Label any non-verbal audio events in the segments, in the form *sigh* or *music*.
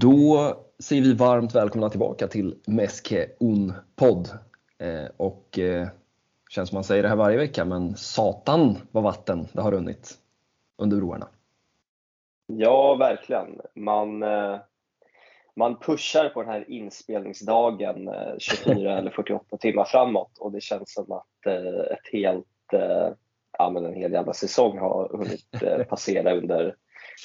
Då säger vi varmt välkomna tillbaka till Meske Un podd. Eh, och eh, känns som man säger det här varje vecka, men satan vad vatten det har runnit under broarna. Ja, verkligen. Man, eh, man pushar på den här inspelningsdagen 24 *laughs* eller 48 timmar framåt och det känns som att ett helt, ja, men en hel jävla säsong har hunnit passera under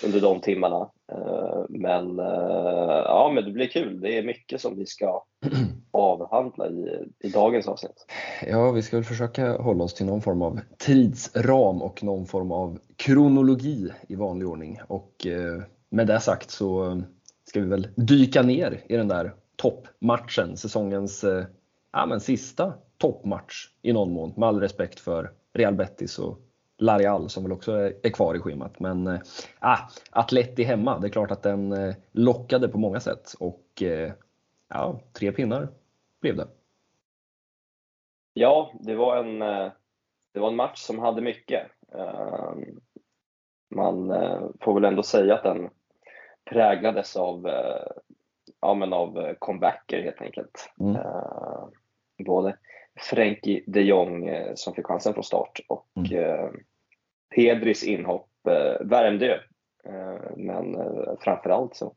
under de timmarna. Eh, men, eh, ja, men det blir kul. Det är mycket som vi ska *clears throat* avhandla i, i dagens avsnitt. Ja, vi ska väl försöka hålla oss till någon form av tidsram och någon form av kronologi i vanlig ordning. Och eh, med det sagt så ska vi väl dyka ner i den där toppmatchen, säsongens ja, men sista toppmatch i någon mån, med all respekt för Real Betis och Larial som väl också är kvar i schemat. Men äh, Atleti hemma, det är klart att den äh, lockade på många sätt och äh, ja, tre pinnar blev det. Ja, det var en, det var en match som hade mycket. Man får väl ändå säga att den präglades av, ja, men av comebacker helt enkelt. Mm. Både Frenkie de Jong som fick chansen från start och mm. Pedris inhopp eh, värmde eh, men eh, framförallt så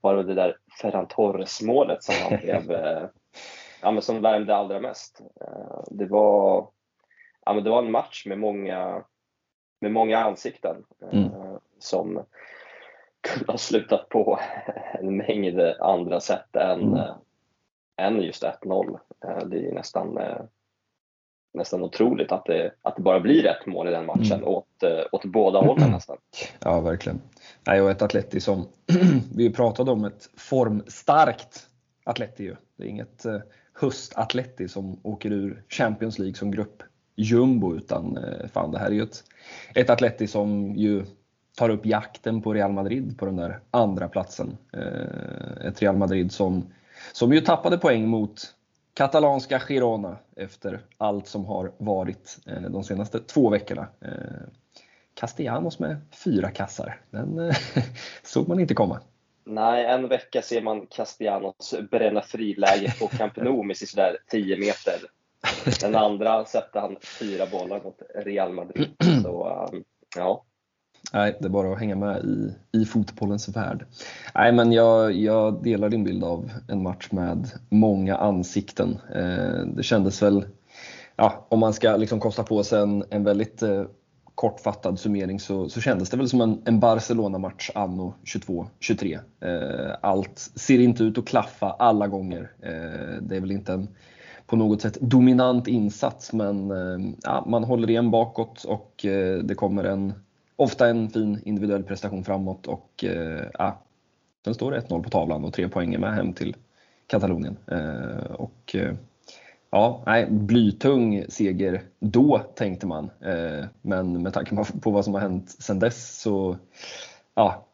var det det där Ferran Torres-målet som han blev, *laughs* ja, men som värmde allra mest. Det, var, ja, men det var en match med många, med många ansikten mm. som kunde ha slutat på *laughs* en mängd andra sätt än, mm. än just 1-0. Det är nästan nästan otroligt att det, att det bara blir ett mål i den matchen mm. åt, eh, åt båda hållen nästan. Ja, verkligen. Nej, och ett Atleti som *clears throat* vi pratade om, ett formstarkt Atleti ju. Det är inget eh, höst-Atleti som åker ur Champions League som grupp jumbo utan eh, fan det här är ju ett, ett Atleti som ju tar upp jakten på Real Madrid på den där andra platsen. Ett Real Madrid som, som ju tappade poäng mot katalanska Girona efter allt som har varit eh, de senaste två veckorna. Eh, Castellanos med fyra kassar, den eh, *laughs* såg man inte komma. Nej, en vecka ser man Castellanos bränna friläge på Camp Nou med sådär 10 meter. Den andra sätter han fyra bollar mot Real Madrid. *clears throat* Så, ja, Nej, det är bara att hänga med i, i fotbollens värld. Nej, men jag, jag delar din bild av en match med många ansikten. Eh, det kändes väl, ja, om man ska liksom kosta på sig en, en väldigt eh, kortfattad summering så, så kändes det väl som en, en Barcelona-match anno 22-23. Eh, allt ser inte ut att klaffa alla gånger. Eh, det är väl inte en på något sätt dominant insats men eh, ja, man håller igen bakåt och eh, det kommer en ofta en fin individuell prestation framåt och eh, ja, sen står det 1-0 på tavlan och tre poäng är med hem till Katalonien. Eh, och, eh, ja, nej, blytung seger då tänkte man, eh, men med tanke på vad som har hänt sedan dess så ja,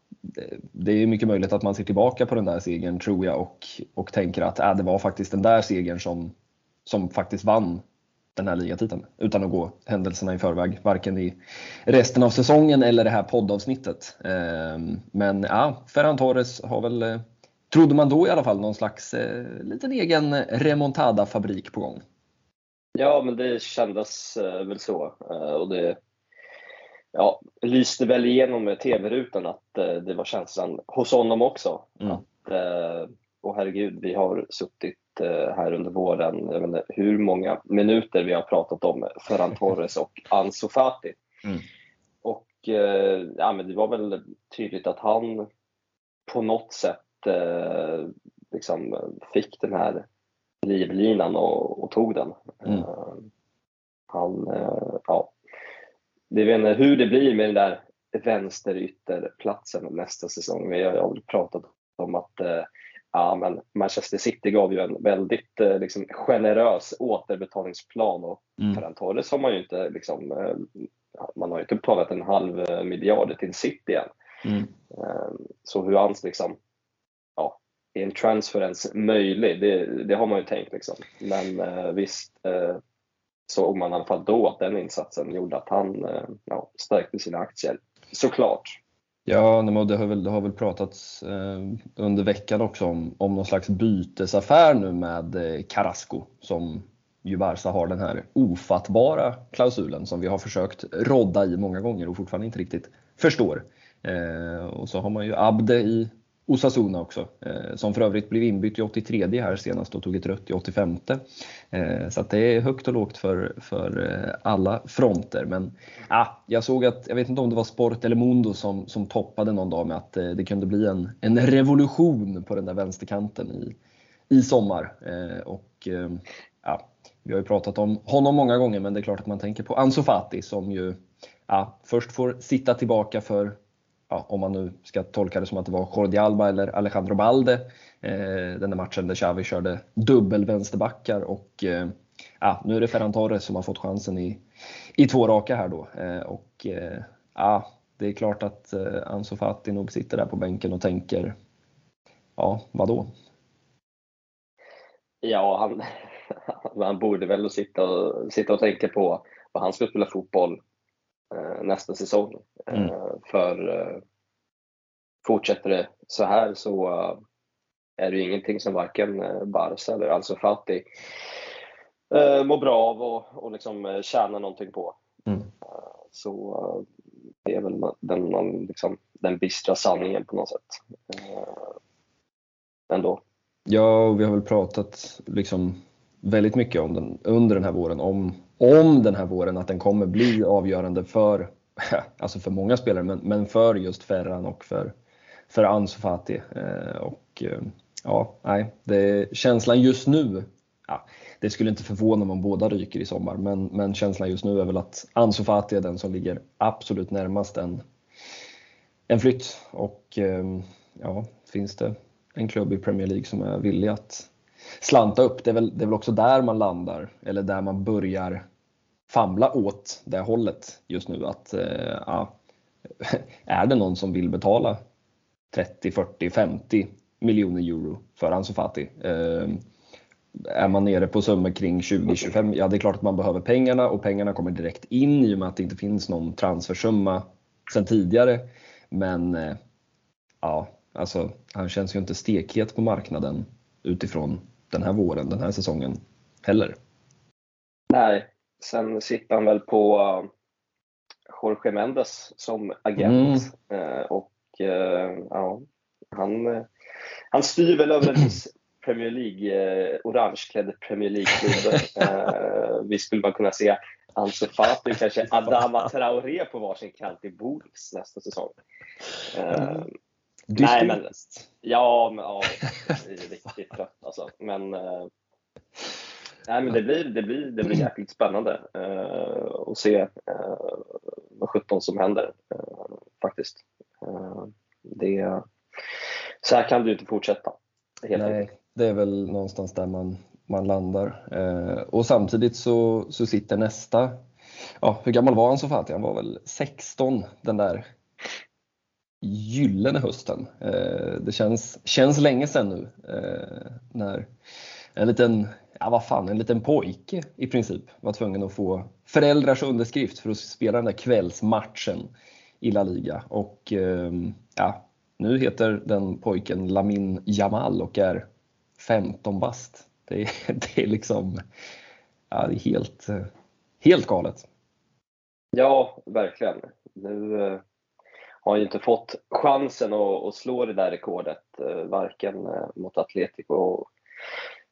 det är mycket möjligt att man ser tillbaka på den där segern tror jag och, och tänker att äh, det var faktiskt den där segern som, som faktiskt vann den här ligatiteln utan att gå händelserna i förväg, varken i resten av säsongen eller det här poddavsnittet. Ehm, men ja, Ferran Torres har väl, eh, trodde man då i alla fall, någon slags eh, liten egen remontada-fabrik på gång. Ja, men det kändes eh, väl så. Och det ja, lyste väl igenom med tv-rutan att det var känslan hos honom också. Mm. Att, och herregud, vi har suttit Eh, här under våren. Jag vet inte hur många minuter vi har pratat om Ferran *laughs* Torres och Ansu Fati. Mm. Och eh, ja, men det var väl tydligt att han på något sätt eh, liksom fick den här livlinan och, och tog den. Mm. Han, ja, det vet inte hur det blir med den där vänsterytterplatsen nästa säsong. Vi har pratat om att Ja, men Manchester City gav ju en väldigt eh, liksom, generös återbetalningsplan och mm. Ferran Torres har man ju inte liksom, eh, man har ju inte betalat en halv eh, miljard till City än. Mm. Så hur hans liksom, ja, är en transferens möjlig? Det, det, har man ju tänkt liksom. Men visst såg man i alla fall då att den insatsen gjorde att han ja, stärkte sina aktier. Såklart. Ja, det har väl, det har väl pratats eh, under veckan också om, om någon slags bytesaffär nu med eh, Carrasco som ju Barca har den här ofattbara klausulen som vi har försökt rodda i många gånger och fortfarande inte riktigt förstår. Eh, och så har man ju Abde i Osasuna också, eh, som för övrigt blev inbytt i 83 här senast och tog ett rött i 85. Eh, så att det är högt och lågt för, för eh, alla fronter. Men ah, jag såg att, jag vet inte om det var Sport eller Mundo som, som toppade någon dag med att eh, det kunde bli en, en revolution på den där vänsterkanten i, i sommar. Eh, och eh, ja, vi har ju pratat om honom många gånger men det är klart att man tänker på Ansu Fati som ju ja, först får sitta tillbaka för ja, om man nu ska tolka det som att det var Jordi Alba eller Alejandro Balde, eh, den där matchen där Xavi körde dubbel vänsterbackar och eh, ja, nu är det Ferran Torres som har fått chansen i, i två raka här då. Eh, och eh, ja, det är klart att eh, Ansu Fati nog sitter där på bänken och tänker, ja, vadå? Ja, han, *laughs* han borde väl sitta och, sitta och tänka på vad han ska spela fotboll nästa säsong. Mm. Eh, för eh, fortsätter det så här så är det ju ingenting som varken Barca eller alltså Fati mår bra av och, och liksom tjänar någonting på. Mm. Så det är väl den, liksom, den bistra sanningen på något sätt. Ändå. Ja, vi har väl pratat liksom väldigt mycket om den, under den här våren om om den här våren att den kommer bli avgörande för, *laughs* alltså för många spelare, men, men för just Ferran och för, för Ansu Fati. Eh, och eh, ja, nej, det, känslan just nu, ja, det skulle inte förvåna mig om båda ryker i sommar, men, men känslan just nu är väl att Ansu Fati är den som ligger absolut närmast en, en flytt. Och eh, ja, finns det en klubb i Premier League som är villig att slanta upp. Det är, väl, det är väl också där man landar, eller där man börjar famla åt det hållet just nu. Att eh, ja, *laughs* är det någon som vill betala 30, 40, 50 miljoner euro för Ansu Fati? Eh, är man nere på summor kring 20-25, ja det är klart att man behöver pengarna och pengarna kommer direkt in i och med att det inte finns någon transfersumma sedan tidigare. Men eh, ja, alltså han känns ju inte stekhet på marknaden utifrån den här våren, den här säsongen heller. Nej, sen sitter han väl på uh, Jorge Mendes som agent mm. uh, och uh, ja, han, han styr väl över en viss Premier League, orangeklädd Premier League-klubb. *laughs* vi skulle bara kunna se Ansu Fati kanske Adama Traoré på varsin kant i Wolves nästa säsong. Mm. Nej, men, ja, men, ja, riktigt trött alltså. Men, eh, nej, men det, blir, det, blir, det blir jäkligt spännande eh, att se eh, vad sjutton som händer eh, faktiskt. Eh, det, så här kan ju inte fortsätta. Helt nej, enkelt. det är väl någonstans där man, man landar. Eh, och samtidigt så, så sitter nästa, ja, hur gammal var han så Fati? Han var väl 16 den där gyllene hösten. Eh, det känns, känns länge sedan nu eh, när en liten, ja vad fan, en liten pojke i princip var tvungen att få föräldrars underskrift för att spela den där kvällsmatchen i La Liga. Och ehm, ja, nu heter den pojken Lamin Jamal och är 15 bast. Det är, *laughs* det är liksom, ja det är helt, helt galet. Ja, verkligen. Nu eh, har ju inte fått chansen att, att slå det där rekordet, eh, varken eh, mot Atletico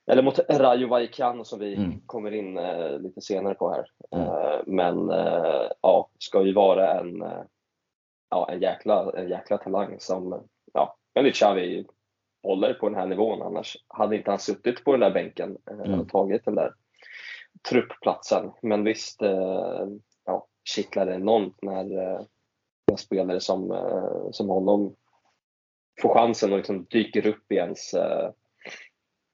eller mot Rayo Vallecano som vi mm. kommer in eh, lite senare på här. Mm. Men ja, ska ju vara en, ja, en, jäkla, en jäkla talang som, ja, enligt Xavi håller på den här nivån. Annars hade inte han suttit på den där bänken mm. och tagit den där truppplatsen. Men visst, ja, kittlar det enormt när en spelare som, eh, som honom får chansen och liksom dyker upp i ens, eh,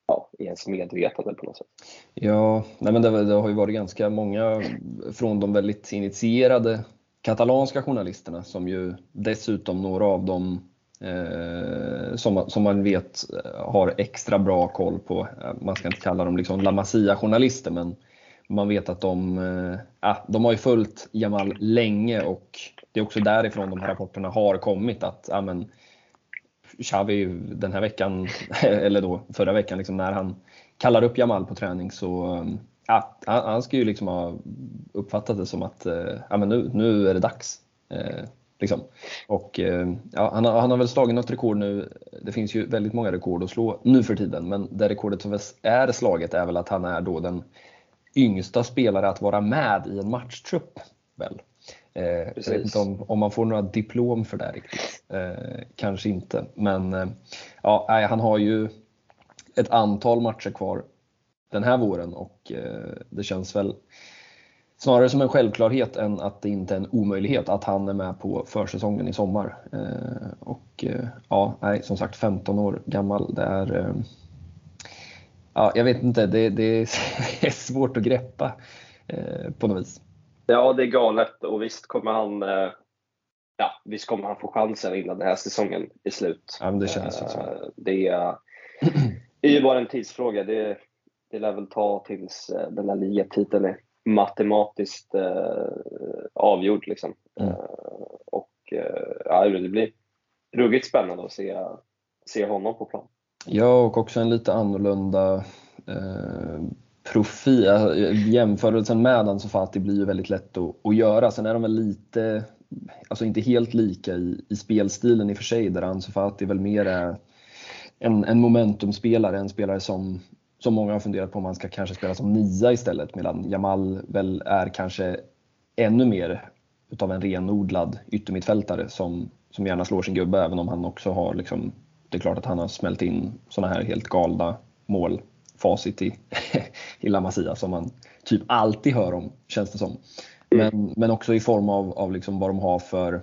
ja, i ens medvetande på något sätt. Ja, nej men det, det, har ju varit ganska många från de väldigt initierade katalanska journalisterna som ju dessutom några av dem eh, som, som man vet har extra bra koll på, man ska inte kalla dem liksom La Masia-journalister men man vet att de, äh, de har ju följt Jamal länge och det är också därifrån de här rapporterna har kommit att ja, men, Xavi den här veckan, *laughs* eller då förra veckan, liksom, när han kallar upp Jamal på träning så eh, ah, ja, han ska ju liksom ha uppfattat det som att ja, men nu, nu är det dags. Liksom. Och, ja, han, har, han har väl slagit något rekord nu. Det finns ju väldigt många rekord att slå nu för tiden, men det rekordet som är slaget är väl att han är då den yngsta spelare att vara med i en matchtrupp. Väl. Eh, jag vet inte om, om man får några diplom för det riktigt. Eh, kanske inte, men eh, ja, han har ju ett antal matcher kvar den här våren och eh, det känns väl snarare som en självklarhet än att det inte är en omöjlighet att han är med på försäsongen i sommar. Eh, och eh, ja, nej, som sagt 15 år gammal. Det är, ja, jag vet inte, det, det är *laughs* svårt att greppa på något vis. Ja, det är galet och visst kommer han ja, visst kommer han få chansen innan den här säsongen är slut. Ja, det känns så. Det är, det är ju bara en tidsfråga. Det, det lär väl ta tills den här ligatiteln är matematiskt eh, avgjord. Liksom. Mm. Eh, och eh, ja, det blir ruggigt spännande att se, se honom på plan. Ja, och också en lite annorlunda eh, profil. Alltså, jämförelsen med Ansu Fati blir ju väldigt lätt att, att göra. Sen är de väl lite, alltså inte helt lika i, i spelstilen i och för sig, där Ansu Fati väl mer är en, en momentumspelare, en spelare som som många har funderat på om han ska kanske spela som nia istället medan Jamal väl är kanske ännu mer utav en renodlad yttermittfältare som, som gärna slår sin gubbe även om han också har liksom, det är klart att han har smält in sådana här helt galna mål facit i, *laughs* i La Masia som man typ alltid hör om känns det som. Men, men också i form av, av liksom vad de har för,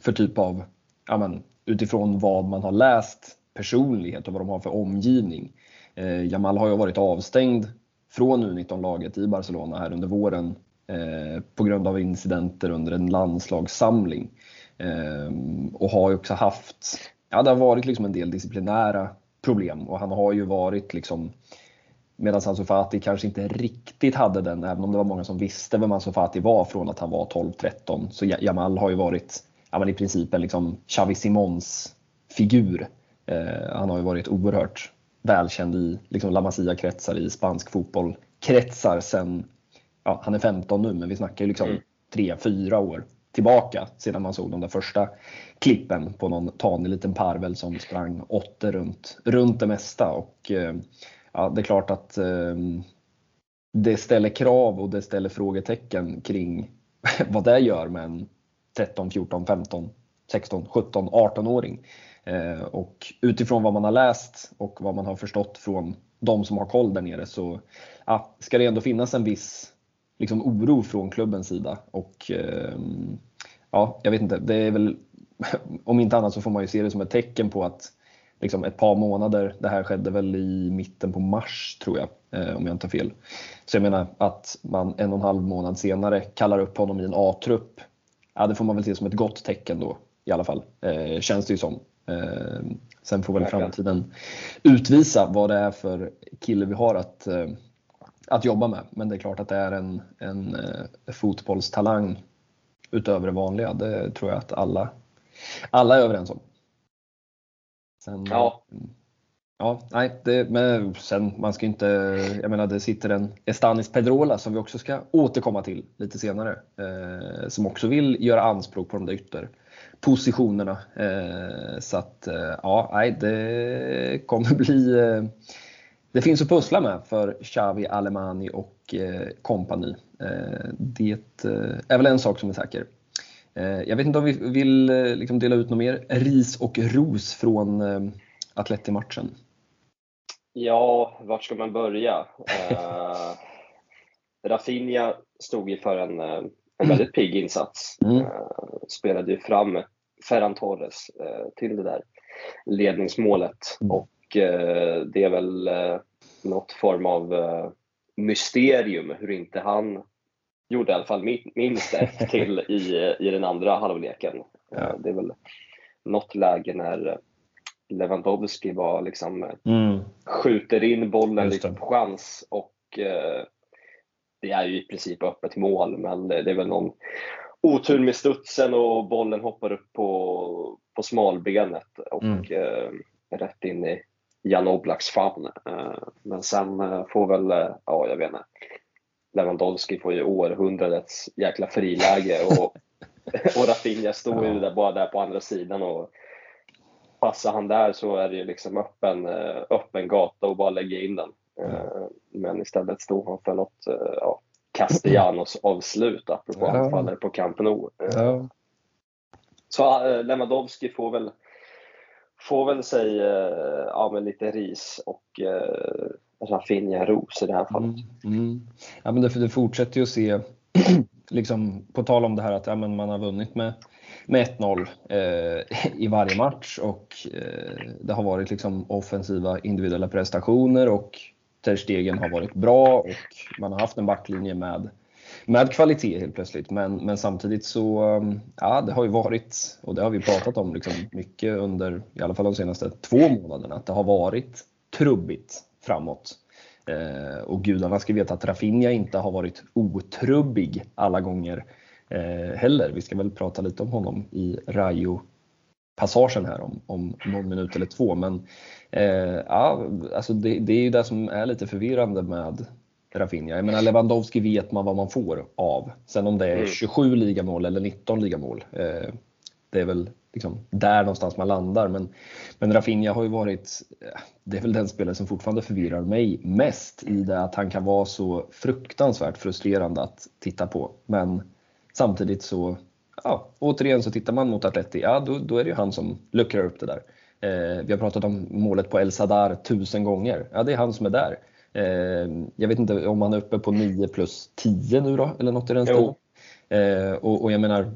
för typ av, ja men, utifrån vad man har läst personlighet och vad de har för omgivning. Eh, Jamal har ju varit avstängd från U19-laget i Barcelona här under våren eh, på grund av incidenter under en landslagssamling. Eh, och har ju också haft, ja det har varit liksom en del disciplinära problem och han har ju varit liksom Medan Ansu Fati kanske inte riktigt hade den, även om det var många som visste vem Ansu Fati var från att han var 12-13. Så Jamal har ju varit ja, i princip en liksom Xavi Simons figur. Eh, han har ju varit oerhört välkänd i liksom La Masia-kretsar, i spansk fotboll-kretsar sen, ja, han är 15 nu, men vi snackar ju liksom mm. 3-4 år tillbaka sedan man såg de där första klippen på någon tanig liten parvel som sprang åtter runt, runt det mesta. Och, eh, ja, det är klart att eh, det ställer krav och det ställer frågetecken kring *laughs* vad det gör med en 13, 14, 15, 16, 17, 18-åring. Eh, och utifrån vad man har läst och vad man har förstått från de som har koll där nere så ja, ska det ändå finnas en viss liksom, oro från klubbens sida. Och ehm, ja, jag vet inte, det är väl *laughs* om inte annat så får man ju se det som ett tecken på att liksom ett par månader, det här skedde väl i mitten på mars tror jag, eh, om jag inte har fel. Så jag menar att man en och en halv månad senare kallar upp honom i en A-trupp, ja det får man väl se som ett gott tecken då i alla fall, eh, känns det ju som. Eh, sen får väl framtiden utvisa vad det är för kille vi har att, eh, att jobba med. Men det är klart att det är en, en eh, fotbollstalang utöver det vanliga. Det tror jag att alla, alla är överens om. Sen, ja. Ja, nej, det, men sen man ska inte, jag menar det sitter en Estanis Pedrola som vi också ska återkomma till lite senare. Eh, som också vill göra anspråk på de där ytter, positionerna. Eh, så att eh, ja, nej, det kommer bli eh, det finns att pussla med för Xavi Alemani och kompani. Det är väl en sak som är säker. Jag vet inte om vi vill liksom dela ut något mer ris och ros från Atleti-matchen? Ja, vart ska man börja? Uh, Rafinha stod ju för en, en väldigt pigg insats. Mm. Uh, spelade ju fram Ferran Torres eh, till det där ledningsmålet. Mm. Och eh, det är väl eh, något form av mysterium hur inte han gjorde i alla fall minst ett *laughs* till i, i den andra halvleken. Ja. Det är väl något läge när Lewandowski var liksom mm. skjuter in bollen lite på chans och det är ju i princip öppet mål, men det, det är väl någon otur med studsen och bollen hoppar upp på, på smalbenet och mm. eh, rätt in i Jan Oblaks famn. Eh, men sen eh, får väl, eh, ja jag vet inte, Lewandowski får ju århundradets jäkla friläge och, *laughs* och Rafinha står ju där, bara där på andra sidan och passar han där så är det ju liksom öppen, öppen gata och bara lägga in den. Men istället stod han för något ja, Castellanos avslut apropå ja. anfallare på Camp Nou. Ja. Så Lewandowski får väl får väl sig eh, ja, men lite ris och eh, Rafinha ros i det här fallet. Mm, mm. Ja, men det, det fortsätter ju att se, *clears throat* liksom, på tal om det här att ja, men man har vunnit med, med 1-0 eh, i varje match och eh, det har varit liksom offensiva individuella prestationer och Ter Stegen har varit bra och man har haft en backlinje med med kvalitet helt plötsligt. Men, men samtidigt så, um, ja det har ju varit, och det har vi pratat om liksom mycket under i alla fall de senaste två månaderna, att det har varit trubbigt framåt. Eh, och gudarna ska veta att Rafinha inte har varit otrubbig alla gånger eh, heller. Vi ska väl prata lite om honom i Rayo passagen här om, om någon minut eller två. Men eh, ja, alltså det, det, är ju det som är lite förvirrande med Rafinha. Jag menar Lewandowski vet man vad man får av. Sen om det är 27 mm. ligamål eller 19 ligamål. Eh, det är väl liksom där någonstans man landar. Men, men Rafinha har ju varit, det är väl den spelare som fortfarande förvirrar mig mest i det att han kan vara så fruktansvärt frustrerande att titta på. Men samtidigt så, ja, återigen så tittar man mot Atleti, ja då, då är det ju han som luckrar upp det där. Eh, vi har pratat om målet på El Sadar tusen gånger. Ja, det är han som är där. Eh, jag vet inte om han är uppe på 9 plus 10 nu då, eller något i den stilen. Eh, och, och, jag menar,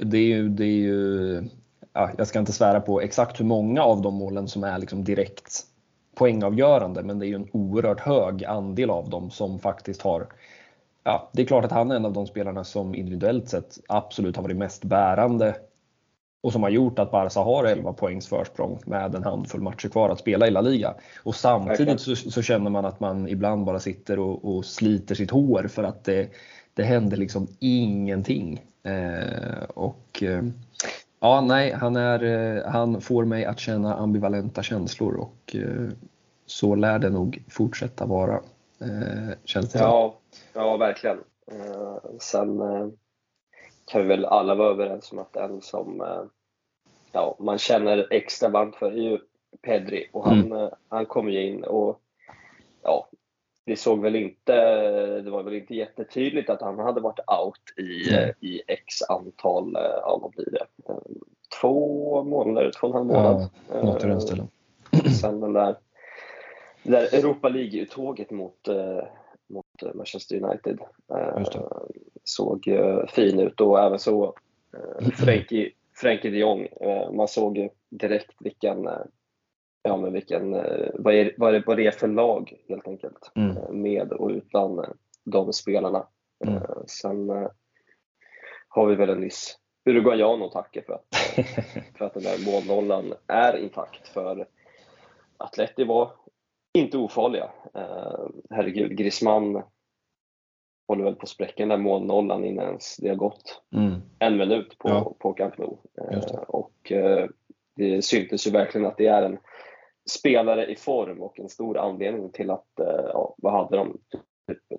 det är ju, det är ju ja, jag ska inte svära på exakt hur många av de målen som är liksom direkt poängavgörande, men det är ju en oerhört hög andel av dem som faktiskt har Ja, det är klart att han är en av de spelarna som individuellt sett absolut har varit mest bärande och som har gjort att Barca har 11 poängs försprång med en handfull matcher kvar att spela i La Liga. Och samtidigt så, så känner man att man ibland bara sitter och, och sliter sitt hår för att det, det händer liksom ingenting. Eh, och eh, ja, nej, han, är, eh, han får mig att känna ambivalenta känslor och eh, så lär det nog fortsätta vara. Eh, känns det ja, ja, verkligen. sen kan vi väl alla vara överens om att den som eh, ja, man känner extra varmt för är ju Pedri och han, mm. Eh, han kom ju in och ja, det såg väl inte, det var väl inte jättetydligt att han hade varit out i, mm. i x antal, ja vad blir det, två månader, två och en halv månad. Ja, något i den stilen. Sen den där, det där Europa League-uttåget mot, mot Manchester United såg eh, fin ut och även så eh, Frenkie, Frenkie de Jong. Eh, man såg direkt vilken, ja, men vilken vad, är, vad, är, vad det är för lag helt enkelt. Mm. Med och utan de spelarna. Mm. Sen har vi väl en nyss Uruguayan att tacka för att, *laughs* för att den där målnollan är intakt. För Atleti var inte ofarliga. herregud, Griezmann håller väl på att spräcka den där målnollan innan ens det har gått mm. en minut på, ja. på Camp Nou. Eh, och eh, det syntes ju verkligen att det är en spelare i form och en stor anledning till att, eh, ja, vad hade de,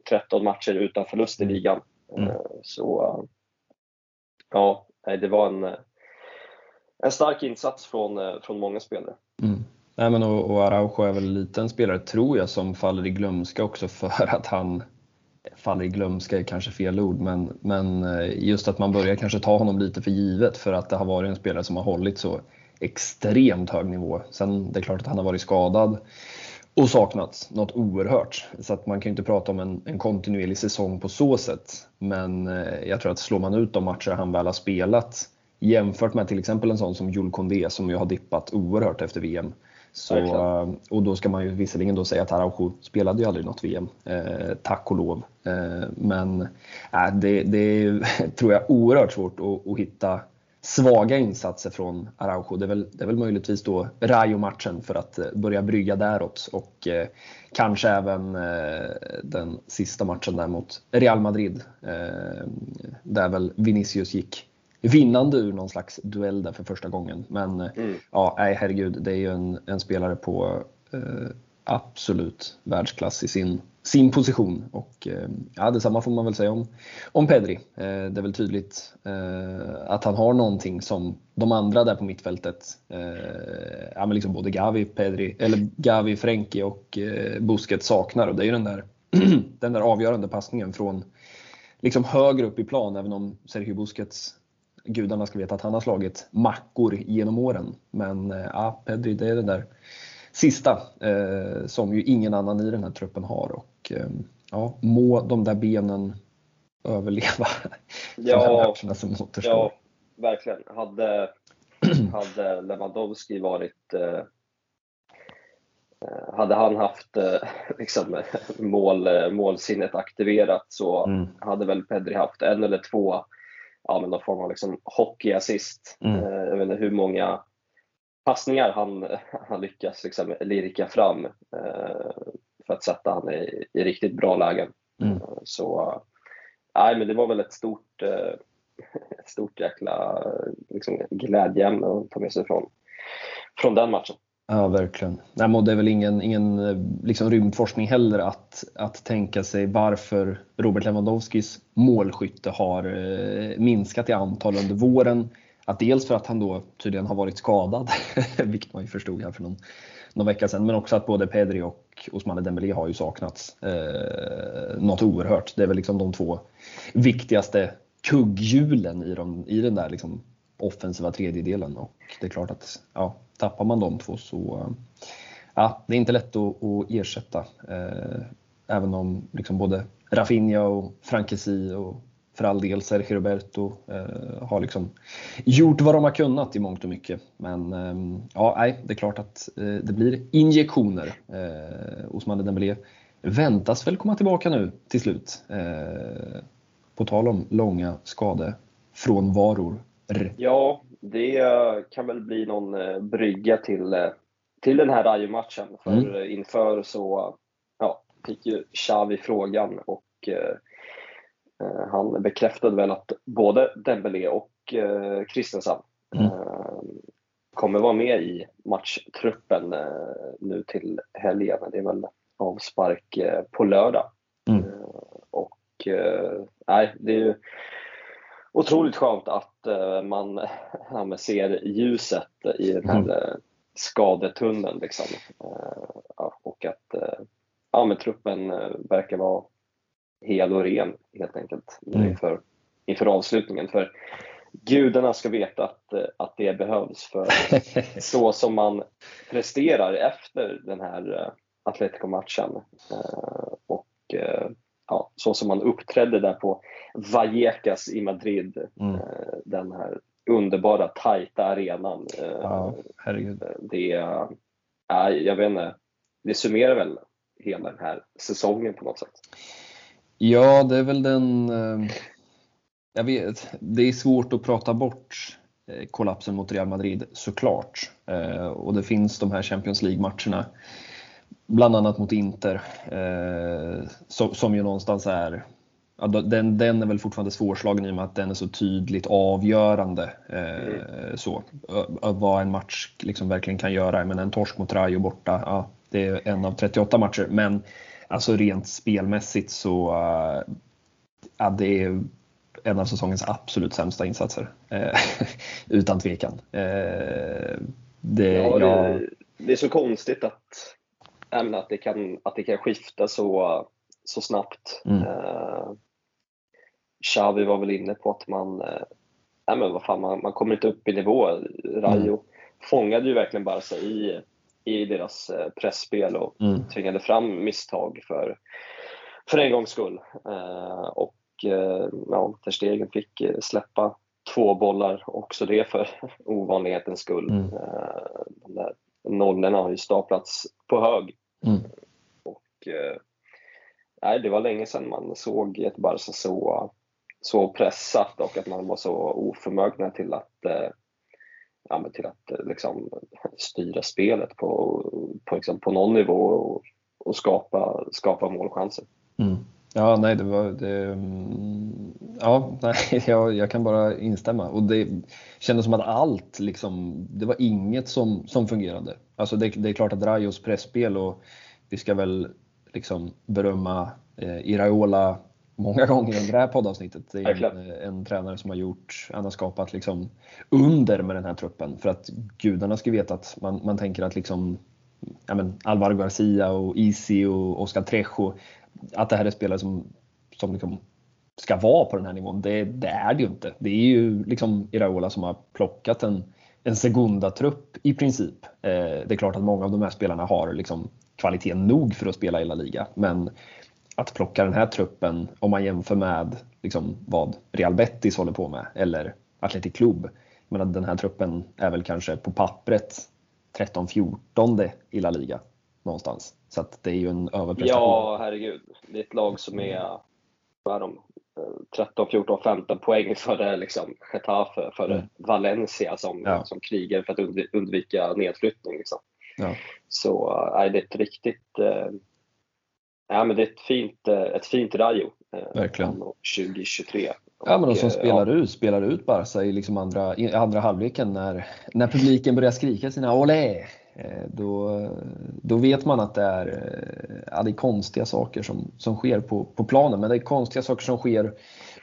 13 typ matcher utan förlust i mm. ligan. Mm. Så ja, det var en, en stark insats från, från många spelare. Mm. Nej, men och, och Araujo är väl en spelare, tror jag, som faller i glömska också för att han faller i glömska är kanske fel ord, men, men eh, just att man börjar kanske ta honom lite för givet för att det har varit en spelare som har hållit så extremt hög nivå. Sen det är klart att han har varit skadad och saknats något oerhört. Så att man kan ju inte prata om en, en kontinuerlig säsong på så sätt. Men eh, jag tror att slår man ut de matcher han väl har spelat jämfört med till exempel en sån som Jules Condé som ju har dippat oerhört efter VM så, eh, och då ska man ju visserligen då säga att Araujo spelade ju aldrig något VM, eh, tack och lov. Eh, men äh, det, det är, *laughs* tror jag, oerhört svårt att, att, hitta svaga insatser från Araujo. Det är väl, det är väl möjligtvis då Rayo-matchen för att börja brygga däråt och eh, kanske även eh, den sista matchen där mot Real Madrid. Eh, där väl Vinicius gick vinnande ur någon slags duell där för första gången. Men mm. ja, nej herregud, det är ju en, en spelare på eh, absolut världsklass i sin, sin position. Och eh, ja, detsamma får man väl säga om, om Pedri. Eh, det är väl tydligt eh, att han har någonting som de andra där på mittfältet, eh, ja, men liksom både Gavi, Pedri, eller Gavi, Frenkie och eh, Busquets saknar. Och det är ju den där, *clears throat* den där avgörande passningen från liksom högre upp i plan, även om Sergio Busquets gudarna ska veta att han har slagit mackor genom åren. Men eh, ja, Pedri, det är det där sista eh, som ju ingen annan i den här truppen har. Och eh, ja, må de där benen överleva *laughs* ja, de här matcherna som återstår. Ja, verkligen. Hade, *clears throat* hade Lewandowski varit eh, eh hade han haft eh, *laughs* liksom, mål, målsinnet aktiverat så mm. hade väl Pedri haft en eller två ja, men någon form av liksom hockeyassist. Mm. Jag vet inte hur många passningar han, *laughs* han lyckas liksom lirka fram eh, för att sätta han i, i riktigt bra lägen. Mm. Eh, så nej, men det var väl ett stort, eh, *laughs* ett stort jäkla liksom, glädjeämne att ta med sig från, från den matchen. Ja, verkligen. Nej, det är väl ingen, ingen eh, liksom, rymdforskning heller att, att tänka sig varför Robert Lewandowskis målskytte har eh, minskat i antal under våren att dels för att han då tydligen har varit skadad, *laughs* vilket man ju förstod här för någon, någon vecka sedan, men också att både Pedri och Ousmane Dembélé har ju saknats eh, något oerhört. Det är väl liksom de två viktigaste kugghjulen i, de, i den där liksom offensiva tredjedelen och det är klart att ja, tappar man de två så ja, det är inte lätt att, att ersätta. Eh, även om liksom både Rafinha och Frankesi och för all del, Sergio Roberto eh, har liksom gjort vad de har kunnat i mångt och mycket. Men eh, ja, nej, det är klart att eh, det blir injektioner. Eh, Osman Dembélé väntas väl komma tillbaka nu till slut. Eh, på tal om långa skadefrånvaror. Ja, det kan väl bli någon eh, brygga till, eh, till den här Rayo-matchen. För mm. inför så ja, fick ju Xavi frågan och Eh, han bekräftade väl att både Dembélé och eh, Christensen mm. Eh, kommer vara med i matchtruppen nu till helgen. Det är väl avspark på lördag. Mm. Och nej, det är ju otroligt skönt att man *laughs* ja, ser ljuset i den här mm. skadetunneln. Liksom. Och att ja, men truppen verkar vara hel och ren helt enkelt mm. inför, inför avslutningen. För gudarna ska veta att, att det behövs för *laughs* så som man presterar efter den här eh, Atletico-matchen eh, och eh, ja, så som man uppträdde där på Vallecas i Madrid, mm. den här underbara tajta arenan. Ja, herregud. Det, ja, jag vet inte, det summerar väl hela den här säsongen på något sätt. Ja, det är väl den... Eh, jag vet, det är svårt att prata bort eh, kollapsen mot Real Madrid såklart. Eh, och det finns de här Champions League-matcherna, bland annat mot Inter, som ju någonstans är Ja, den, den är väl fortfarande svårslagen i och med att den är så tydligt avgörande. Eh, så, vad en match liksom verkligen kan göra. Men en torsk mot Rayo borta, ja, det är en av 38 matcher. Men alltså rent spelmässigt så uh, ja, det är en av säsongens absolut sämsta insatser. Uh, *laughs* utan tvekan. Uh, det, ja, det, det, är så konstigt att, ämna, att, det, kan, att det kan skifta så, så snabbt. Mm. Xavi var väl inne på att man, äh, men vad fan, man, man kommer inte upp i nivå. Rayo mm. fångade ju verkligen bara sig i i deras eh, pressspel och mm. tvingade fram misstag för, för en gångs skull. Eh, och eh, ja, Ter Stegen fick släppa två bollar, också det för *laughs* ovanlighetens skull. Mm. De där nollorna har ju staplats på hög. Mm. Och, nej, det var länge sedan man såg ett Barca så, så pressat och att man var så oförmögna till att, eh, ja, till att eh, liksom, styra spelet på, på, liksom, på någon nivå och, och skapa, skapa målchanser. Mm. Ja, nej, det var det, mm, ja, nej, *laughs* jag, jag, kan bara instämma och det kändes som att allt liksom, det var inget som, som fungerade. Alltså det, det är klart att Rajos pressspel och vi ska väl liksom berömma eh, Iraola många *laughs* gånger under det här poddavsnittet. Det är en, en, tränare som har gjort, han har skapat liksom under med den här truppen för att gudarna ska veta att man, man tänker att liksom ja men Alvaro Garcia och Easy och Oscar Trejo, att det här är spelare som, som liksom ska vara på den här nivån. Det, det, är det ju inte. Det är ju liksom Iraola som har plockat en, en segunda-trupp i princip. Eh, det är klart att många av de här spelarna har liksom kvalitet nog för att spela i La Liga, men att plocka den här truppen om man jämför med liksom, vad Real Betis håller på med eller Atletic Club. Men den här truppen är väl kanske på pappret 13-14 i La Liga någonstans. Så att det är ju en överprestation. Ja, herregud. Det är ett lag som är, vad är de, 13, 14, 15 poäng före liksom Getafe, före mm. Valencia som, ja. som krigar för att undvika nedflyttning. Liksom. Ja. Så äh, det är ett riktigt äh, ja, men det är ett fint, äh, ett fint Rayo Verkligen. 2023. Ja, men de som spelar ja. ut, spelar ut Barca i liksom andra, i andra halvleken när, när publiken börjar skrika sina olé. Eh, då, då vet man att det är, eh, ja, det är konstiga saker som, som sker på, på planen, men det är konstiga saker som sker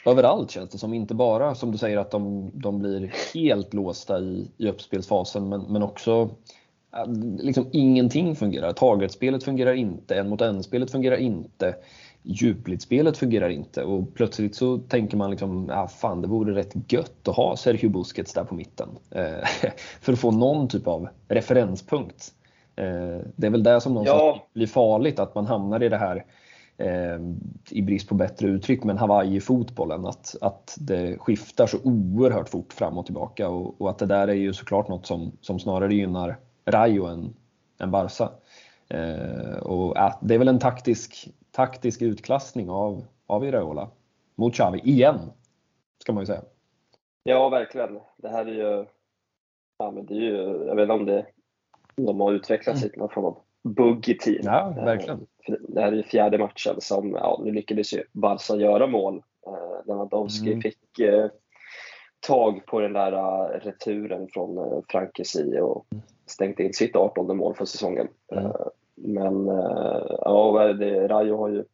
överallt känns det som. Inte bara som du säger att de, de blir helt låsta i, i uppspelsfasen, men, men också liksom ingenting fungerar. Targetspelet fungerar inte, en mot en-spelet fungerar inte, djupledsspelet fungerar inte och plötsligt så tänker man liksom, ja fan det vore rätt gött att ha Sergio Busquets där på mitten. Eh, *laughs* för att få någon typ av referenspunkt. Eh, det är väl det som någonstans ja. blir farligt, att man hamnar i det här eh, i brist på bättre uttryck, men Hawaii-fotbollen, att, att det skiftar så oerhört fort fram och tillbaka och, och att det där är ju såklart något som, som snarare gynnar Rayo än, än Barca. Eh, och, äh, det är väl en taktisk, taktisk utklassning av, av Iraola mot Xavi, igen, ska man ju säga. Ja, verkligen. Det här är ju, ja, men det är ju jag vet inte om det, de har utvecklats mm. någon form av bugg i team. Ja, verkligen. Eh, det här är ju fjärde matchen som, ja, nu lyckades ju Barca göra mål. Eh, Lewandowski mm. fick eh, tag på den där uh, returen från uh, Frankesi och mm stängt in sitt 18 mål för säsongen. Mm. Men eh, ja, det, Rayo har ju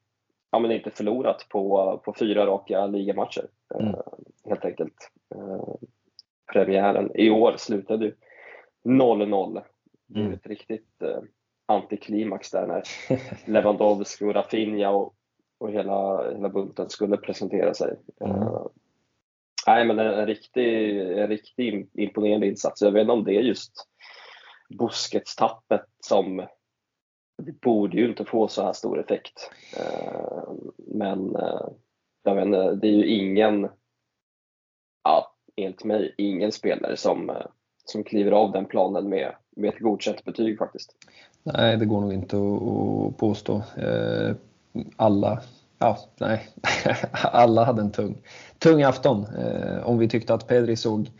ja, men inte förlorat på, på fyra raka ligamatcher eh, mm. helt enkelt. Premiären i år slutade ju 0-0. Det är mm. ett riktigt antiklimax där när *laughs* Lewandowski och Rafinha och, och hela, hela bunten skulle presentera sig. Mm. Uh, nej, men en, en, riktig, en riktig imponerande insats. Jag vet inte om det är just Busquets-tappet som det borde ju inte få så här stor effekt. Eh, men eh, jag vet det är ju ingen, ja, enligt mig, ingen spelare som, eh, som kliver av den planen med, med ett godkänt betyg faktiskt. Nej, det går nog inte att påstå. Alla, ja, nej, *laughs* alla hade en tung, tung afton. Om vi tyckte att Pedri såg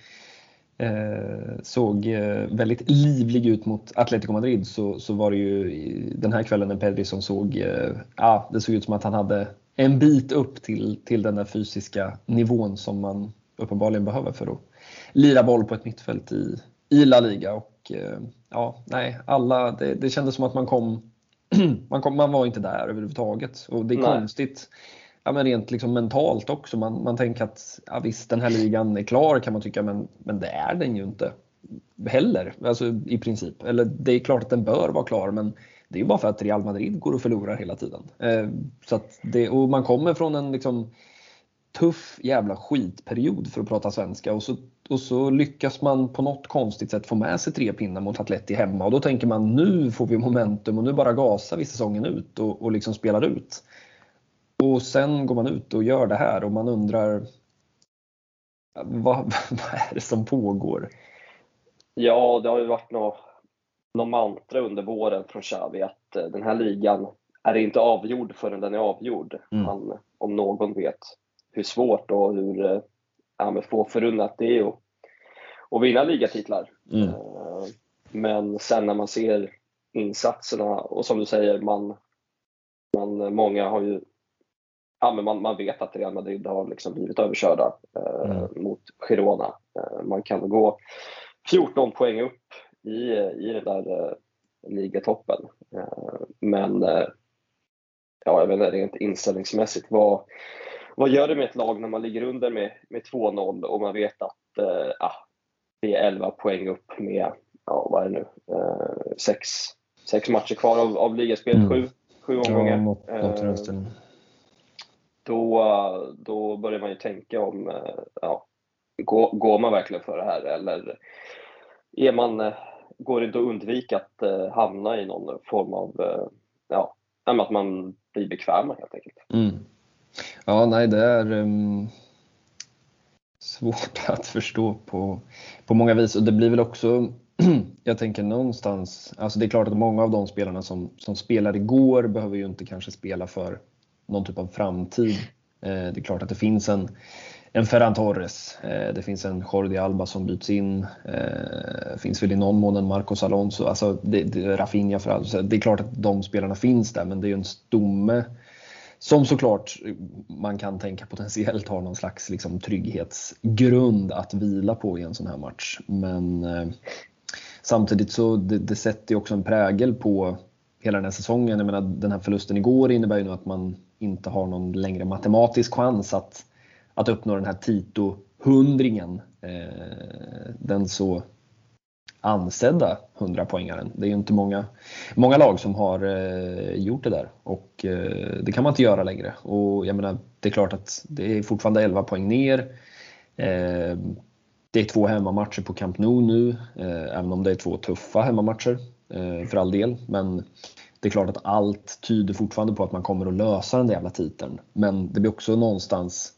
Eh, såg eh, väldigt livlig ut mot Atletico Madrid så, så var det ju den här kvällen en Pedri som såg, eh, ja, det såg ut som att han hade en bit upp till, till den där fysiska nivån som man uppenbarligen behöver för att lira boll på ett mittfält i, i La Liga. Och, ja, nej, alla, det, det kändes som att man kom, *clears throat* man kom, man var inte där överhuvudtaget och det är nej. konstigt ja, men rent liksom mentalt också. Man, man tänker att ja, visst, den här ligan är klar kan man tycka, men, men det är den ju inte heller alltså, i princip. Eller det är klart att den bör vara klar, men det är ju bara för att Real Madrid går och förlorar hela tiden. Eh, så att det, och man kommer från en liksom, tuff jävla skitperiod för att prata svenska och så, och så lyckas man på något konstigt sätt få med sig tre pinnar mot Atleti hemma och då tänker man nu får vi momentum och nu bara gasar vi säsongen ut och, och liksom spelar ut. Och sen går man ut och gör det här och man undrar vad, *laughs* vad är det som pågår? Ja, det har ju varit något, något mantra under våren från Xavi att eh, den här ligan är inte avgjord förrän den är avgjord. Mm. Han, om någon vet hur svårt och hur ja, få förunnat det är att, att vinna ligatitlar. Mm. Men sen när man ser insatserna och som du säger, man, man, många har ju ja, men man, man vet att Real Madrid har liksom blivit överkörda eh, mm. mot Girona. Eh, man kan gå 14 poäng upp i, i den där eh, ligatoppen. Eh, men eh, ja, jag vet inte, rent inställningsmässigt, vad, vad gör det med ett lag när man ligger under med, med 2-0 och man vet att eh, det är 11 poäng upp med, ja vad är det nu, eh, sex, sex matcher kvar av, av ligaspelet, mm. sju, sju omgångar. Ja, något, något då, då börjar man ju tänka om, eh, ja, går, går man verkligen för det här eller är man, eh, går det inte att undvika att eh, hamna i någon form av, ja, att man blir bekväm helt enkelt. Mm. Ja, nej det är um, svårt *laughs* att förstå på, på många vis och det blir väl också *clears throat* jag tänker någonstans, alltså det är klart att många av de spelarna som, som spelade igår behöver ju inte kanske spela för någon typ av framtid. Eh, det är klart att det finns en, en Ferran Torres, eh, det finns en Jordi Alba som byts in, det finns väl i någon mån en Marcos Alonso, alltså det, det, Rafinha för allt. Det är klart att de spelarna finns där men det är ju en stomme som såklart man kan tänka potentiellt har någon slags liksom, trygghetsgrund att vila på i en sån här match. Men eh, samtidigt så det, det sätter ju också en prägel på hela den här säsongen. Jag menar, den här förlusten igår innebär ju nu att man inte har någon längre matematisk chans att, att uppnå den här Tito-hundringen. Eh, den så ansedda 100-poängaren. Det är ju inte många, många lag som har eh, gjort det där och eh, det kan man inte göra längre. Och jag menar, det är klart att det är fortfarande 11 poäng ner. Eh, det är två hemmamatcher på Camp Nou nu, eh, även om det är två tuffa hemmamatcher Eh, för all del. Men det är klart att allt tyder fortfarande på att man kommer att lösa den där jävla titeln. Men det blir också någonstans,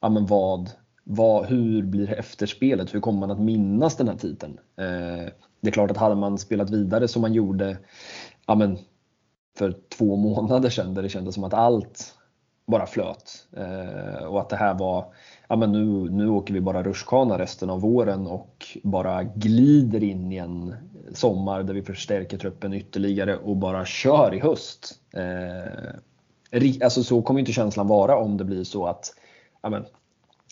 ja men vad, vad, hur blir efterspelet? Hur kommer man att minnas den här titeln? Eh, det är klart att hade man spelat vidare som man gjorde ja men, för två månader sedan där det kändes som att allt bara flöt eh, och att det här var ja men nu, nu åker vi bara rutschkana resten av våren och bara glider in i en sommar där vi förstärker truppen ytterligare och bara kör i höst. Eh, alltså så kommer inte känslan vara om det blir så att ja men,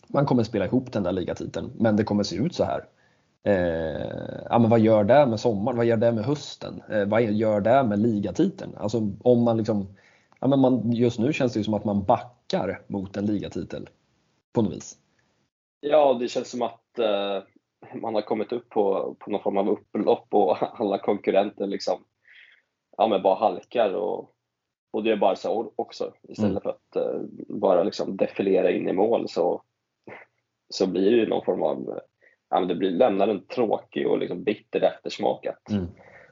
man kommer spela ihop den där ligatiteln, men det kommer se ut så här. Eh, ja, men vad gör det med sommaren? Vad gör det med hösten? Eh, vad gör det med ligatiteln? Alltså om man liksom, ja, men man, just nu känns det ju som att man backar mot en ligatitel på något vis. Ja, det känns som att eh, man har kommit upp på, på någon form av upplopp och *laughs* alla konkurrenter liksom ja, men bara halkar och, och det är bara så också. Istället mm. för att eh, bara liksom defilera in i mål så, så blir det ju någon form av, ja, men det blir, lämnar en tråkig och liksom bitter eftersmak att mm.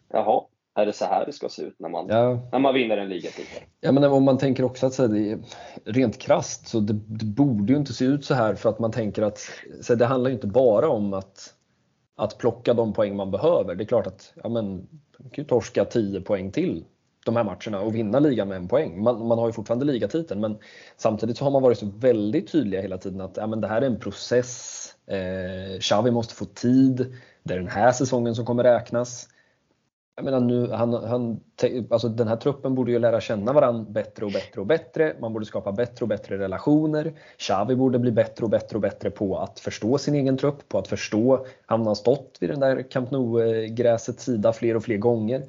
jaha, är det så här det ska se ut när man, ja. när man vinner en ligatitel? Ja, men om man tänker också att så det rent krast så det, det, borde ju inte se ut så här för att man tänker att så det handlar ju inte bara om att, att plocka de poäng man behöver. Det är klart att ja, men, man kan ju torska 10 poäng till de här matcherna och vinna ligan med en poäng. Man, man har ju fortfarande ligatiteln men samtidigt så har man varit så väldigt tydliga hela tiden att ja, men det här är en process. Eh, Xavi måste få tid. Det är den här säsongen som kommer räknas jag menar nu, han, han, alltså den här truppen borde ju lära känna varandra bättre och bättre och bättre. Man borde skapa bättre och bättre relationer. Xavi borde bli bättre och bättre och bättre på att förstå sin egen trupp, på att förstå, han har stått vid den där Camp Nou-gräsets sida fler och fler gånger.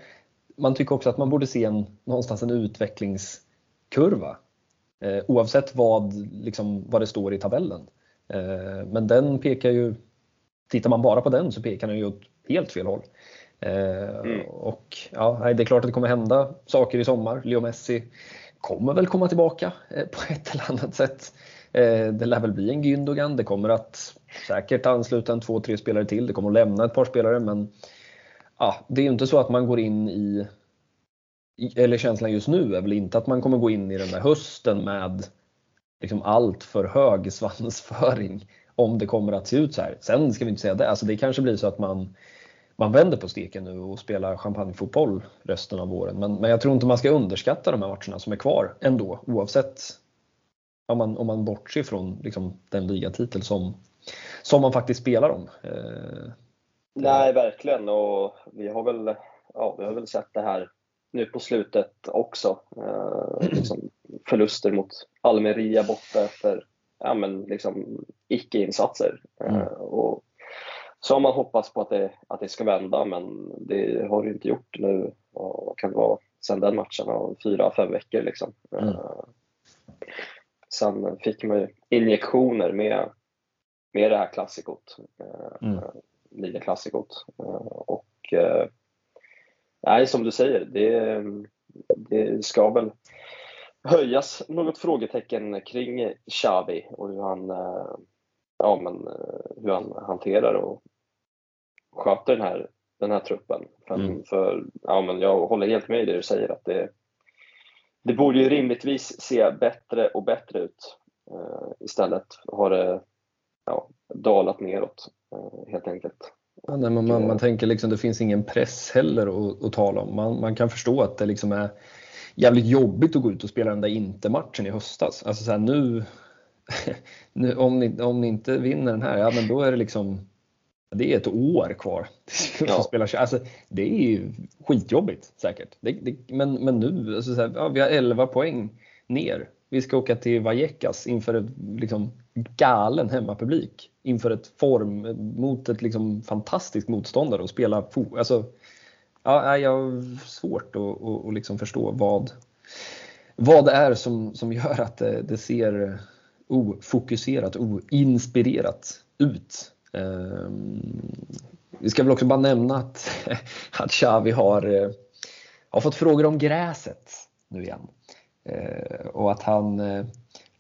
Man tycker också att man borde se en, någonstans en utvecklingskurva. Eh, oavsett vad, liksom, vad det står i tabellen. Eh, men den pekar ju, tittar man bara på den så pekar den ju åt helt fel håll. Eh, mm. Och ja, det är klart att det kommer hända saker i sommar. Leo Messi kommer väl komma tillbaka eh, på ett eller annat sätt. Eh, det lär väl bli en Gündogan. Det kommer att säkert ansluta en två, tre spelare till. Det kommer att lämna ett par spelare men ja, det är ju inte så att man går in i eller känslan just nu är väl inte att man kommer gå in i den där hösten med liksom allt för hög svansföring om det kommer att se ut så här. Sen ska vi inte säga det, alltså det kanske blir så att man man vänder på steken nu och spelar champagnefotboll resten av våren. Men, men jag tror inte man ska underskatta de här matcherna som är kvar ändå oavsett om man, om man bortser från liksom, den ligatitel som, som man faktiskt spelar om. Eh, Nej, verkligen. Och vi har väl, ja, vi har väl sett det här nu på slutet också. Eh, *clears throat* liksom förluster mot Almeria borta efter ja, men liksom icke-insatser. Mm. Eh, och så har man hoppats på att det, att det ska vända, men det har det inte gjort nu. Och vad kan det vara? Sen den matchen, fyra, fem veckor liksom. Mm. Eh, sen fick man ju injektioner med, med det här klassikot. Eh, mm. Liga-klassikot. Och nej, som du säger, det, det ska väl höjas något frågetecken kring Xavi och hur han, eh, ja, men, eh, hur han hanterar och sköter den här, den här truppen. För, mm. för, ja, men jag håller helt med i det du säger att det, det borde ju rimligtvis se bättre och bättre ut. Uh, istället har det ja, dalat neråt uh, helt enkelt. Ja, nej, man, man, man, tänker liksom det finns ingen press heller att, att tala om. Man, man kan förstå att det liksom är jävligt jobbigt att gå ut och spela den där inte-matchen i höstas. Alltså så här, nu, nu, om, ni, om ni inte vinner den här, ja men då är det liksom det är ett år kvar. *laughs* Ja. Spela, alltså, det är ju skitjobbigt säkert. Det, det, men, men nu, alltså, så här, ja, vi har 11 poäng ner. Vi ska åka till Vallecas inför ett liksom, galen hemmapublik. Inför ett form, mot ett liksom, fantastiskt motståndare och spela alltså, ja, jag har svårt att, att, att liksom förstå vad, vad det är som, som gör att det, det ser ofokuserat, oinspirerat ut. Um, vi ska väl också bara nämna att, *laughs* att Xavi har, eh, har fått frågor om gräset nu igen. Uh, och att han, uh,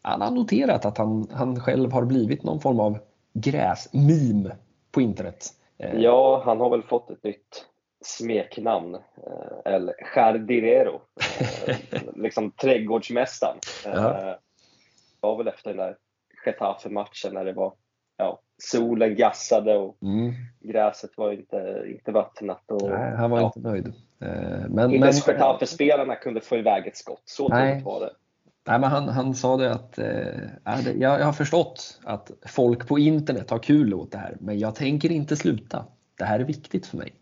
han har noterat att han, han själv har blivit någon form av gräsmeme på internet. Ja, han har väl fått ett nytt smeknamn, eh, El Jardinero, eh, *laughs* liksom trädgårdsmästaren. Det var väl efter den där Getafe-matchen när det var ja, solen gassade och mm. gräset var inte, inte vattnat. Och, Nej, han var ja. inte nöjd. Men, inte ens Getafe-spelarna kunde få iväg ett skott, så tungt var det. Nej, men han, han sa det att eh, jag, jag har förstått att folk på internet har kul åt det här, men jag tänker inte sluta. Det här är viktigt för mig.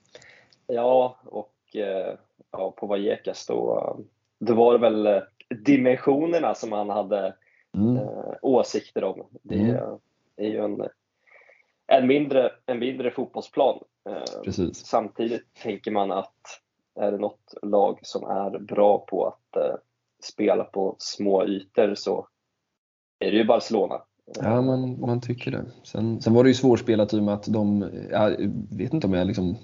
Ja, och eh, ja, på Vallecas då, då var det väl eh, dimensionerna som han hade mm. eh, åsikter om. Det mm. är ju en, en, mindre, en mindre fotbollsplan. Eh, samtidigt tänker man att är det något lag som är bra på att eh, spela på små ytor så är det ju Barcelona. Ja, man, man tycker det. Sen, sen var det ju svårspelat i och med att de, jag vet inte om jag liksom,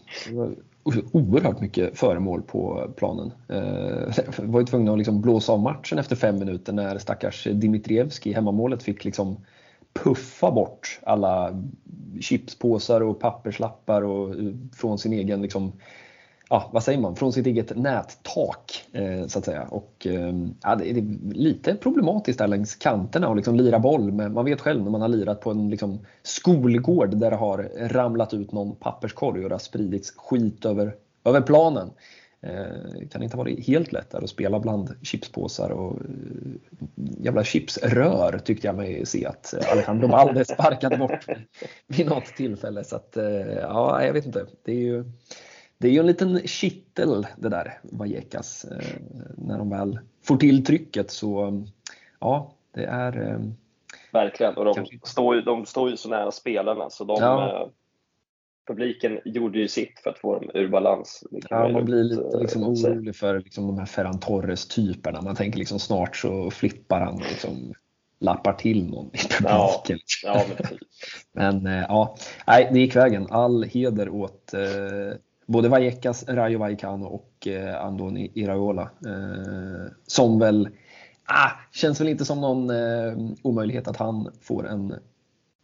oerhört mycket föremål på planen. Eh, var ju tvungna att liksom blåsa av matchen efter fem minuter när stackars Dimitrievski, hemmamålet, fick liksom puffa bort alla chipspåsar och papperslappar och, eh, från sin egen liksom, ja, vad säger man, från sitt eget nättak eh, så att säga. Och, eh, ja, det, är lite problematiskt där längs kanterna och liksom lira boll. Men man vet själv när man har lirat på en liksom, skolgård där det har ramlat ut någon papperskorg och det har spridits skit över, över planen. Det eh, kan inte vara helt lätt där att spela bland chipspåsar och eh, jävla chipsrör tyckte jag mig se att Alejandro Balde *laughs* sparkade bort vid något tillfälle. Så att, eh, ja, jag vet inte. Det är ju det är ju en liten kittel det där Vallecas. Eh, när de väl får till trycket så ja, det är eh, Verkligen, och de, kanske... står, ju, de står ju så nära spelarna så de, ja. eh, publiken gjorde ju sitt för att få dem ur balans. Ja, man blir lite liksom, orolig för liksom, de här Ferran Torres-typerna. Man tänker liksom snart så flippar han liksom lappar till någon i publiken. Ja, ja, men, typ. *laughs* men ja, nej, det gick vägen. All heder åt eh, både Vallecas, Rayo Vallecano och eh, Andoni Iraola. Eh, som väl, ah, känns väl inte som någon eh, omöjlighet att han får en,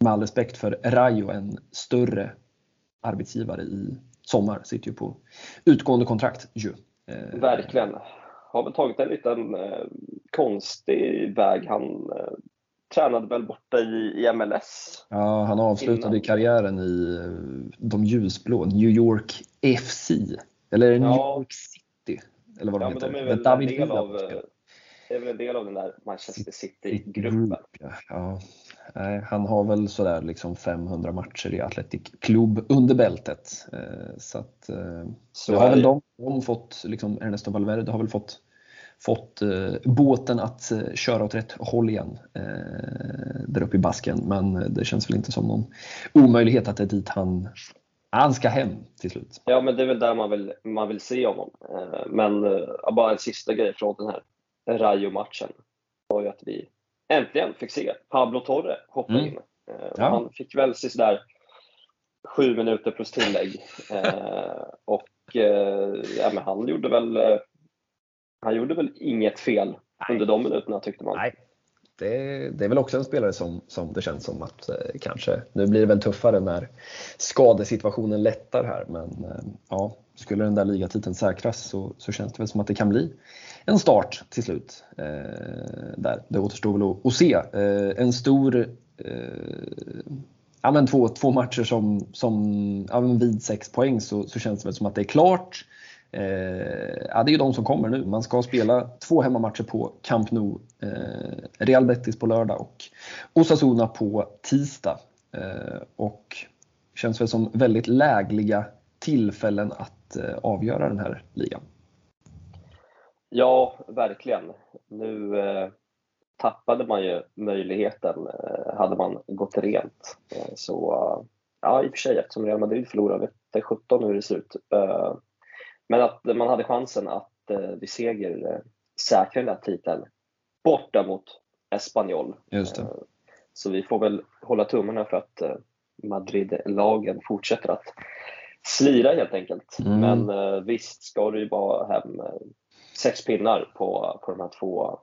med all respekt för Rayo, en större arbetsgivare i sommar. Sitter ju på utgående kontrakt ju. Eh, Verkligen. Har väl tagit en liten eh, konstig väg. Han eh, tränade väl borta i, i MLS. Ja, han avslutade innan. karriären i eh, de ljusblå, New York FC. Eller New ja. York City. Eller vad de ja, heter. Men de är väl David en del av, är väl en del av den där Manchester City-gruppen. Ja. han har väl sådär liksom 500 matcher i Athletic Club under bältet. Eh, så att, eh, så har väl de, de fått, liksom Ernesto Valverde har väl fått fått eh, båten att eh, köra åt rätt håll igen eh, där uppe i basken. Men det känns väl inte som någon omöjlighet att det är dit han, han ska hem till slut. Ja, men det är väl där man vill, man vill se honom. Men bara en sista grej från den här Rayo-matchen var ju att vi äntligen fick se Pablo Torre hoppa mm. in. Ja. Han fick väl sådär sju minuter plus tillägg. *laughs* och ja, men han gjorde väl han gjorde väl inget fel Nej. under de minuterna tyckte man. Nej. Det, det, är väl också en spelare som, som det känns som att eh, kanske, nu blir det väl tuffare när skadesituationen lättar här men eh, ja, skulle den där ligatiteln säkras så, så känns det väl som att det kan bli en start till slut. Eh, där. Det återstår väl att, att se. Eh, en stor eh, ja, men två, två matcher som, som ja, vid sex poäng så, så känns det väl som att det är klart. Eh, ja, det är ju de som kommer nu. Man ska spela två hemmamatcher på Camp Nou. Eh, Real Betis på lördag och Osasuna på tisdag. Eh, och känns väl som väldigt lägliga tillfällen att eh, avgöra den här ligan. Ja, verkligen. Nu eh, tappade man ju möjligheten, eh, hade man gått rent. Eh, så ja, i och för sig eftersom Real Madrid förlorade, vet 17 hur det ser ut. Men att man hade chansen att eh, vid seger eh, säkra den här titeln borta mot Espanyol. Det. Eh, så vi får väl hålla tummarna för att eh, Madrid-lagen fortsätter att slira helt enkelt. Mm. Men eh, visst ska du ju bara hem eh, sex pinnar på, på de här två,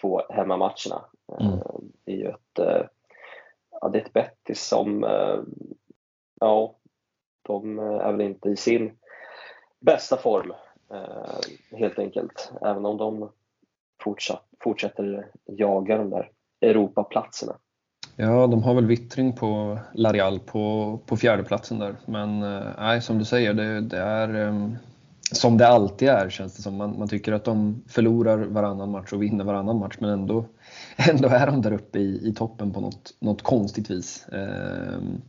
två hemmamatcherna. Mm. Det är ju ett, ja, det är ett Betis som, ja, de är väl inte i sin bästa form eh, helt enkelt. Även om de fortsatt, fortsätter jaga de där Europaplatserna. Ja, de har väl vittring på Larial på, på fjärdeplatsen där. Men eh, nej, som du säger, det, det är ehm, som det alltid är känns det som. Man, man, tycker att de förlorar varannan match och vinner varannan match men ändå, *laughs* ändå är de där uppe i, i toppen på något, något konstigt vis. Ehm,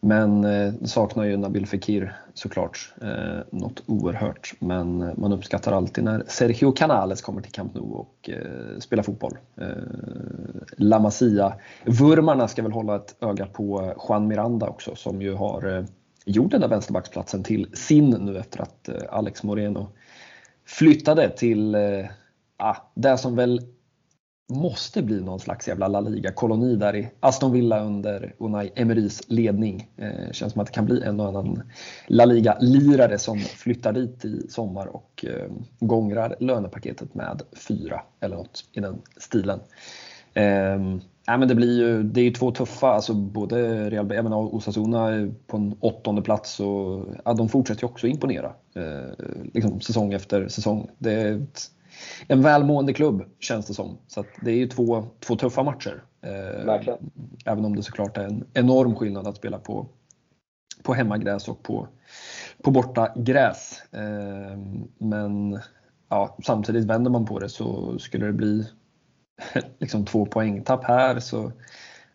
men eh, saknar ju Nabil Fekir såklart eh, något oerhört. Men eh, man uppskattar alltid när Sergio Canales kommer till Camp Nou och eh, spelar fotboll. Eh, La Masia-vurmarna ska väl hålla ett öga på Juan Miranda också som ju har eh, gjort den där vänsterbacksplatsen till sin nu efter att eh, Alex Moreno flyttade till eh, ah, det som väl måste bli någon slags jävla La Liga-koloni där i Aston Villa under Unai Emerys ledning. Eh, känns som att det kan bli en och annan La Liga-lirare som flyttar dit i sommar och eh, gångrar lönepaketet med fyra eller något i den stilen. Eh, Nej, men det, blir ju, det är ju två tuffa, alltså både Real jag menar, Osasuna på en åttonde plats och ja, de fortsätter ju också imponera eh, liksom säsong efter säsong. Det är ett en välmående klubb känns det som. Så det är ju två, två tuffa matcher. Eh, även om det såklart är en enorm skillnad att spela på, på hemmagräs och på, på borta gräs. Eh, men ja, samtidigt vänder man på det så skulle det bli *laughs* liksom två poängtapp här så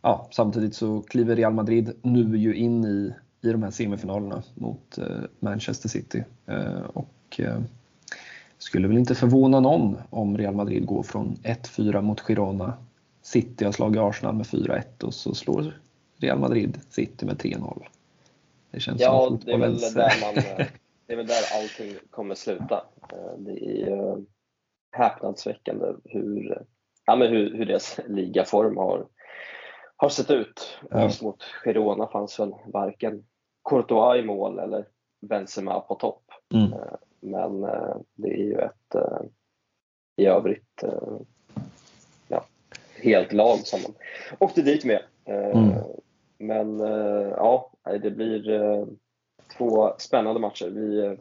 ja, samtidigt så kliver Real Madrid nu ju in i, i de här semifinalerna mot eh, Manchester City. Eh, och eh, skulle väl inte förvåna någon om Real Madrid går från 1-4 mot Girona. City har slagit Arsenal med 4-1 och så slår Real Madrid City med 3-0. Det känns ja, som det är, väl där man, det är väl där allting kommer sluta. Eh, det är eh, häpnadsväckande hur, ja, men hur, hur deras ligaform har, har sett ut. Ja. Just mot Girona fanns väl varken Courtois i mål eller Benzema på topp. Mm. Men eh, det är ju ett eh, i övrigt eh, ja, helt lag som man åkte dit med. Mm. Men ja, det blir två spännande matcher. Vi,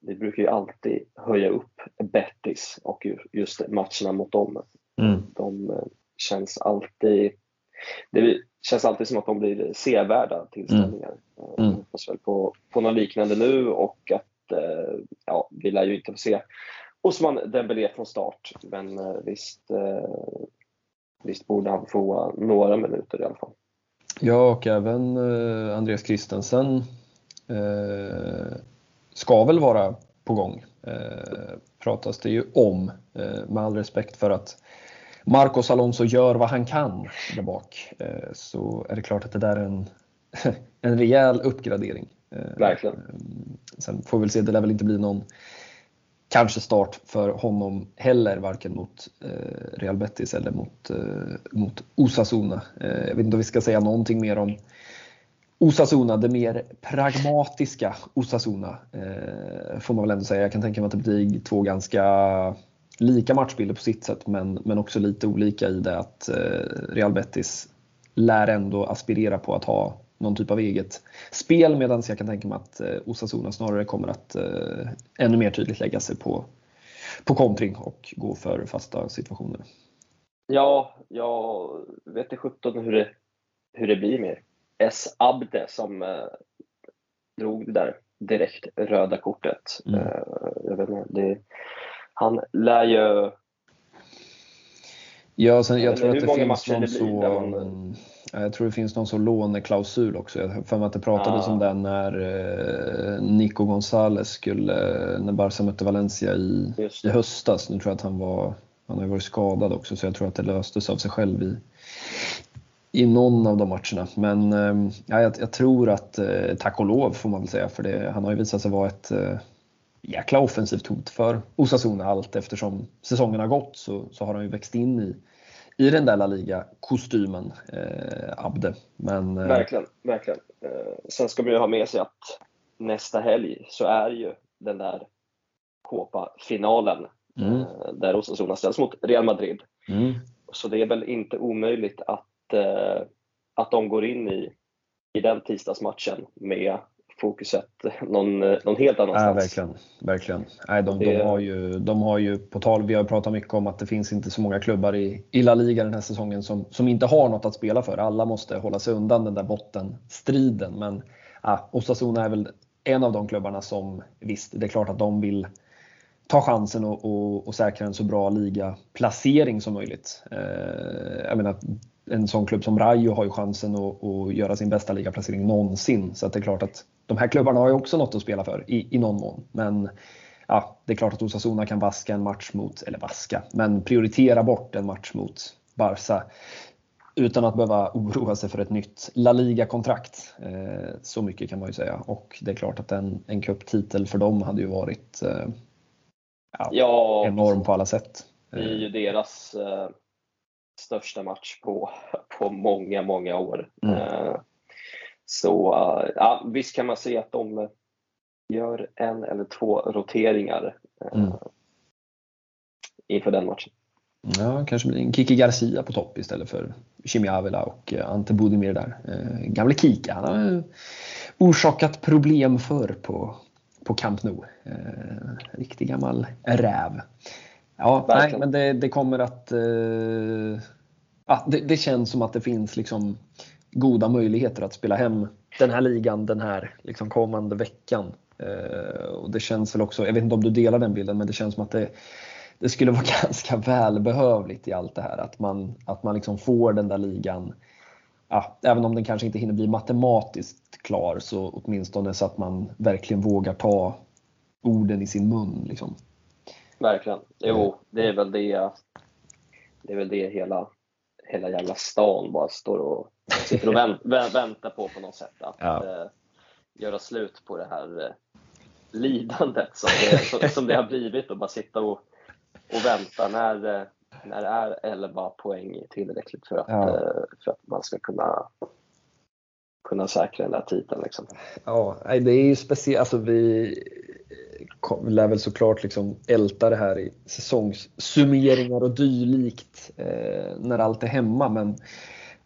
vi brukar ju alltid höja upp Bettis och just matcherna mot dem. Mm. De känns alltid det känns alltid som att de blir sevärda tillställningar. Mm. Jag hoppas väl på, på något liknande nu och att Eh, ja, vi lär ju inte få se Osman Dembélé från start. Men eh, visst, eh, visst borde han få några minuter i alla fall. Ja, och även Andreas Christensen eh, ska väl vara på gång. Eh, pratas det ju om, eh, med all respekt för att Marcos Alonso gör vad han kan där bak, så är det klart att det där är en, *laughs* en rejäl uppgradering. Eh, Verkligen. Sen får vi väl se, det lär väl inte bli någon kanske start för honom heller, varken mot eh, Real Betis eller mot, eh, mot Osasuna. Eh, jag vet inte om vi ska säga någonting mer om Osasuna, det mer pragmatiska Osasuna eh, får man väl ändå säga. Jag kan tänka mig att det blir två ganska lika matchbilder på sitt sätt men, men också lite olika i det att eh, Real Betis lär ändå aspirera på att ha någon typ av eget spel medan jag kan tänka mig att eh, Osasuna snarare kommer att eh, ännu mer tydligt lägga sig på, på kontring och gå för fasta situationer. Ja, jag vet inte sjutton hur det, hur det blir med S. Abde som eh, drog det där direkt röda kortet. Mm. Eh, jag vet inte, det, han lär ju Ja, sen, jag, tror att det finns någon så, man... Mm, jag tror det finns någon så låneklausul också. Jag för mig att det pratades ah. om den när eh, Nico Gonzales skulle, när Barca mötte Valencia i, i höstas. Nu tror jag att han var, han har ju varit skadad också så jag tror att det löstes av sig själv i, i någon av de matcherna. Men eh, ja, jag, jag, tror att, eh, tack och lov får man väl säga, för det, han har ju visat sig vara ett eh, jäkla offensivt hot för Osasuna allt eftersom säsongen har gått så, så har han ju växt in i, i den där La Liga-kostymen, eh, Abde. Men, eh, verkligen, verkligen. Eh, sen ska man ju ha med sig att nästa helg så är ju den där Copa-finalen mm. eh, där Osasuna ställs mot Real Madrid. Mm. Så det är väl inte omöjligt att, eh, att de går in i, i den tisdagsmatchen med fokuset någon, någon helt annanstans. Ja, verkligen. verkligen. Nej, de, de, har ju, de har ju, på tal, vi har pratat mycket om att det finns inte så många klubbar i, i La Liga den här säsongen som, som inte har något att spela för. Alla måste hålla sig undan den där bottenstriden. Men ja, Osasuna är väl en av de klubbarna som, visst, det är klart att de vill ta chansen och, och, och säkra en så bra ligaplacering som möjligt. Eh, jag menar, en sån klubb som Rayo har ju chansen att, att göra sin bästa ligaplacering någonsin. Så det är klart att de här klubbarna har ju också något att spela för i, i någon mån. Men ja, det är klart att Osasuna kan vaska en match mot, eller vaska, men prioritera bort en match mot Barca utan att behöva oroa sig för ett nytt La Liga-kontrakt. Eh, så mycket kan man ju säga. Och det är klart att en, en cuptitel för dem hade ju varit eh, ja, ja, enorm på alla sätt. Det är ju deras eh, största match på, på många, många år. Mm. Eh, så uh, ja, visst kan man se att de gör en eller två roteringar uh, mm. inför den matchen. Ja, kanske blir en Kiki Garcia på topp istället för Kimi Avila och uh, Ante Budimir där. Gamle Kika, han har orsakat problem förr på, på Camp Nou. Riktig gammal räv. Ja, nej, men det, det kommer att... Ja, det, det, känns som att det finns liksom goda möjligheter att spela hem den här ligan den här liksom kommande veckan. Uh, och det känns väl också, jag vet inte om du delar den bilden, men det känns som att det, det skulle *laughs* vara ganska välbehövligt i allt det här. Att man, att man liksom får den där ligan, ja, även om den kanske inte hinner bli matematiskt klar, så åtminstone så att man verkligen vågar ta orden i sin mun. Liksom. Verkligen. Jo, det är väl det, det är väl det hela, hela jävla stan bara står och sitter och vänt, väntar på på något sätt. Att ja. eh, göra slut på det här eh, lidandet som det, *laughs* som det har blivit och bara sitta och, och vänta när, eh, när det är 11 poäng tillräckligt för att, ja. Eh, för att man ska kunna kunna säkra den där titeln. Liksom. Ja, det är ju speciellt. Alltså vi lär väl såklart liksom älta det här i säsongssummeringar och dylikt eh, när allt är hemma. Men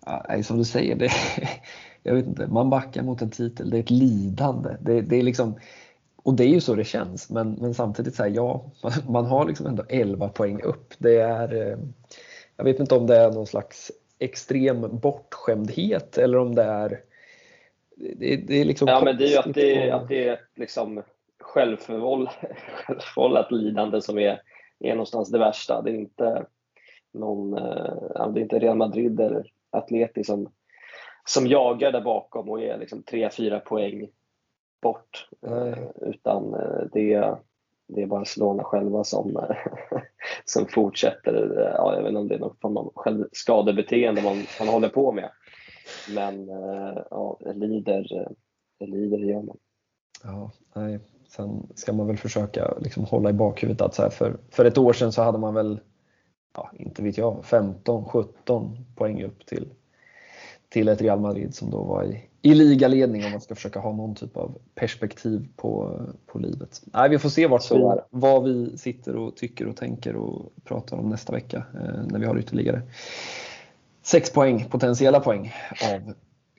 ja, som du säger, det, *laughs* jag vet inte, man backar mot en titel. Det är ett lidande. Det, det är liksom, och det är ju så det känns. Men, men samtidigt, så här, ja, man, *laughs* man, har liksom ändå 11 poäng upp. Det är, eh, jag vet inte om det är någon slags extrem bortskämdhet eller om det är det, det är liksom Ja, men det är ju att det, att det är liksom *laughs* självförvållat lidande som är, är någonstans det värsta. Det är inte någon, eh, det är inte Real Madrid eller Atleti som, som jagar där bakom och är liksom 3-4 poäng bort. Mm. Utan eh, det, är, det är Barcelona själva som, *laughs* som fortsätter. Ja, jag vet inte om det är något form av skadebeteende man, man håller på med. Men ja, lider, lider gör man. Ja, nej. Sen ska man väl försöka liksom hålla i bakhuvudet att så här för, för ett år sedan så hade man väl, ja, inte vet jag, 15, 17 poäng upp till, till ett Real Madrid som då var i, i ligaledning om man ska försöka ha någon typ av perspektiv på, på livet. Nej, vi får se vart vi, vad vi sitter och tycker och tänker och pratar om nästa vecka eh, när vi har ytterligare sex poäng, potentiella poäng av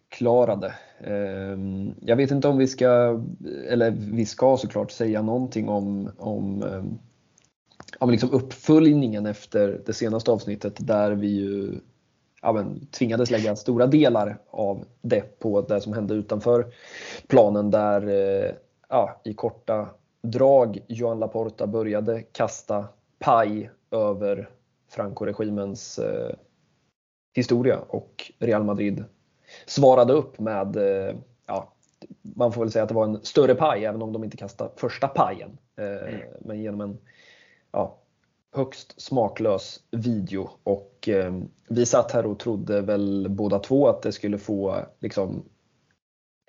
klarade. Ehm, jag vet inte om vi ska, eller vi ska såklart säga någonting om, om, om liksom uppföljningen efter det senaste avsnittet där vi ju ja, men, tvingades lägga stora delar av det på det som hände utanför planen där eh, ja, i korta drag Joan Laporta började kasta paj över Franco-regimens eh, historia och Real Madrid svarade upp med, eh, ja, man får väl säga att det var en större paj även om de inte kastade första pajen. Eh, mm. Men genom en ja, högst smaklös video och eh, vi satt här och trodde väl båda två att det skulle få liksom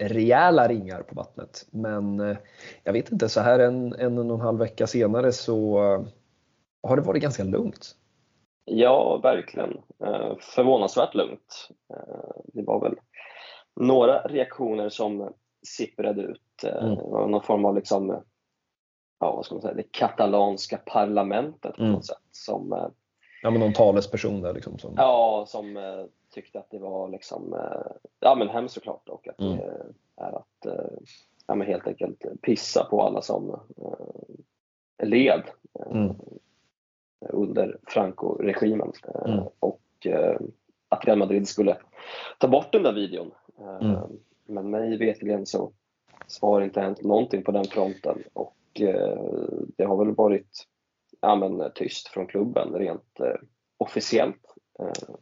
rejäla ringar på vattnet. Men jag vet inte, så här en, en och en halv vecka senare så har det varit ganska lugnt. Ja, verkligen. Förvånansvärt lugnt. Det var väl några reaktioner som sipprade ut. Eh, mm. Någon form av liksom, ja, vad ska man säga, det katalanska parlamentet på mm. något sätt. Som, eh, ja, men någon talesperson där liksom. Som... Ja, som uh, tyckte att det var liksom, uh, ja men hemskt såklart och att mm. det är att ja, men helt enkelt pissa på alla som led mm. under Franco-regimen. Mm. Och att Real Madrid skulle ta bort den där videon Mm. Eh, men mig veterligen så, så har det inte hänt någonting på den fronten och Eh, det har väl varit ja, men, tyst från klubben rent eh, officiellt. Eh.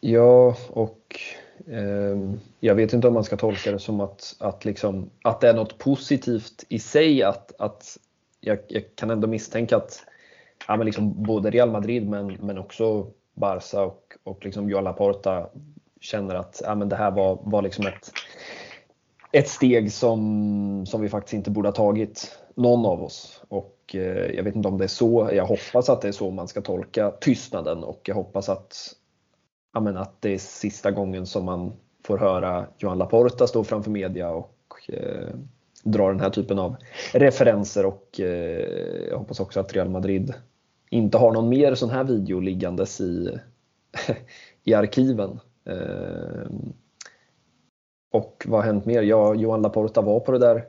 Ja, och eh, jag vet inte om man ska tolka det som att, att, liksom, att det är något positivt i sig. Att, att jag, jag kan ändå misstänka att ja, men liksom både Real Madrid men, men också Barca och, och liksom Joa Laporta känner att ja, men det här var, var liksom ett, ett steg som, som vi faktiskt inte borde ha tagit, någon av oss. Och eh, jag vet inte om det är så, jag hoppas att det är så man ska tolka tystnaden. Och jag hoppas att, jag menar, att det är sista gången som man får höra Johan Laporta stå framför media och eh, dra den här typen av referenser. Och eh, jag hoppas också att Real Madrid inte har någon mer sån här video liggandes i, *laughs* i arkiven. Eh, och vad har hänt mer? Ja, Johan Laporta var på det där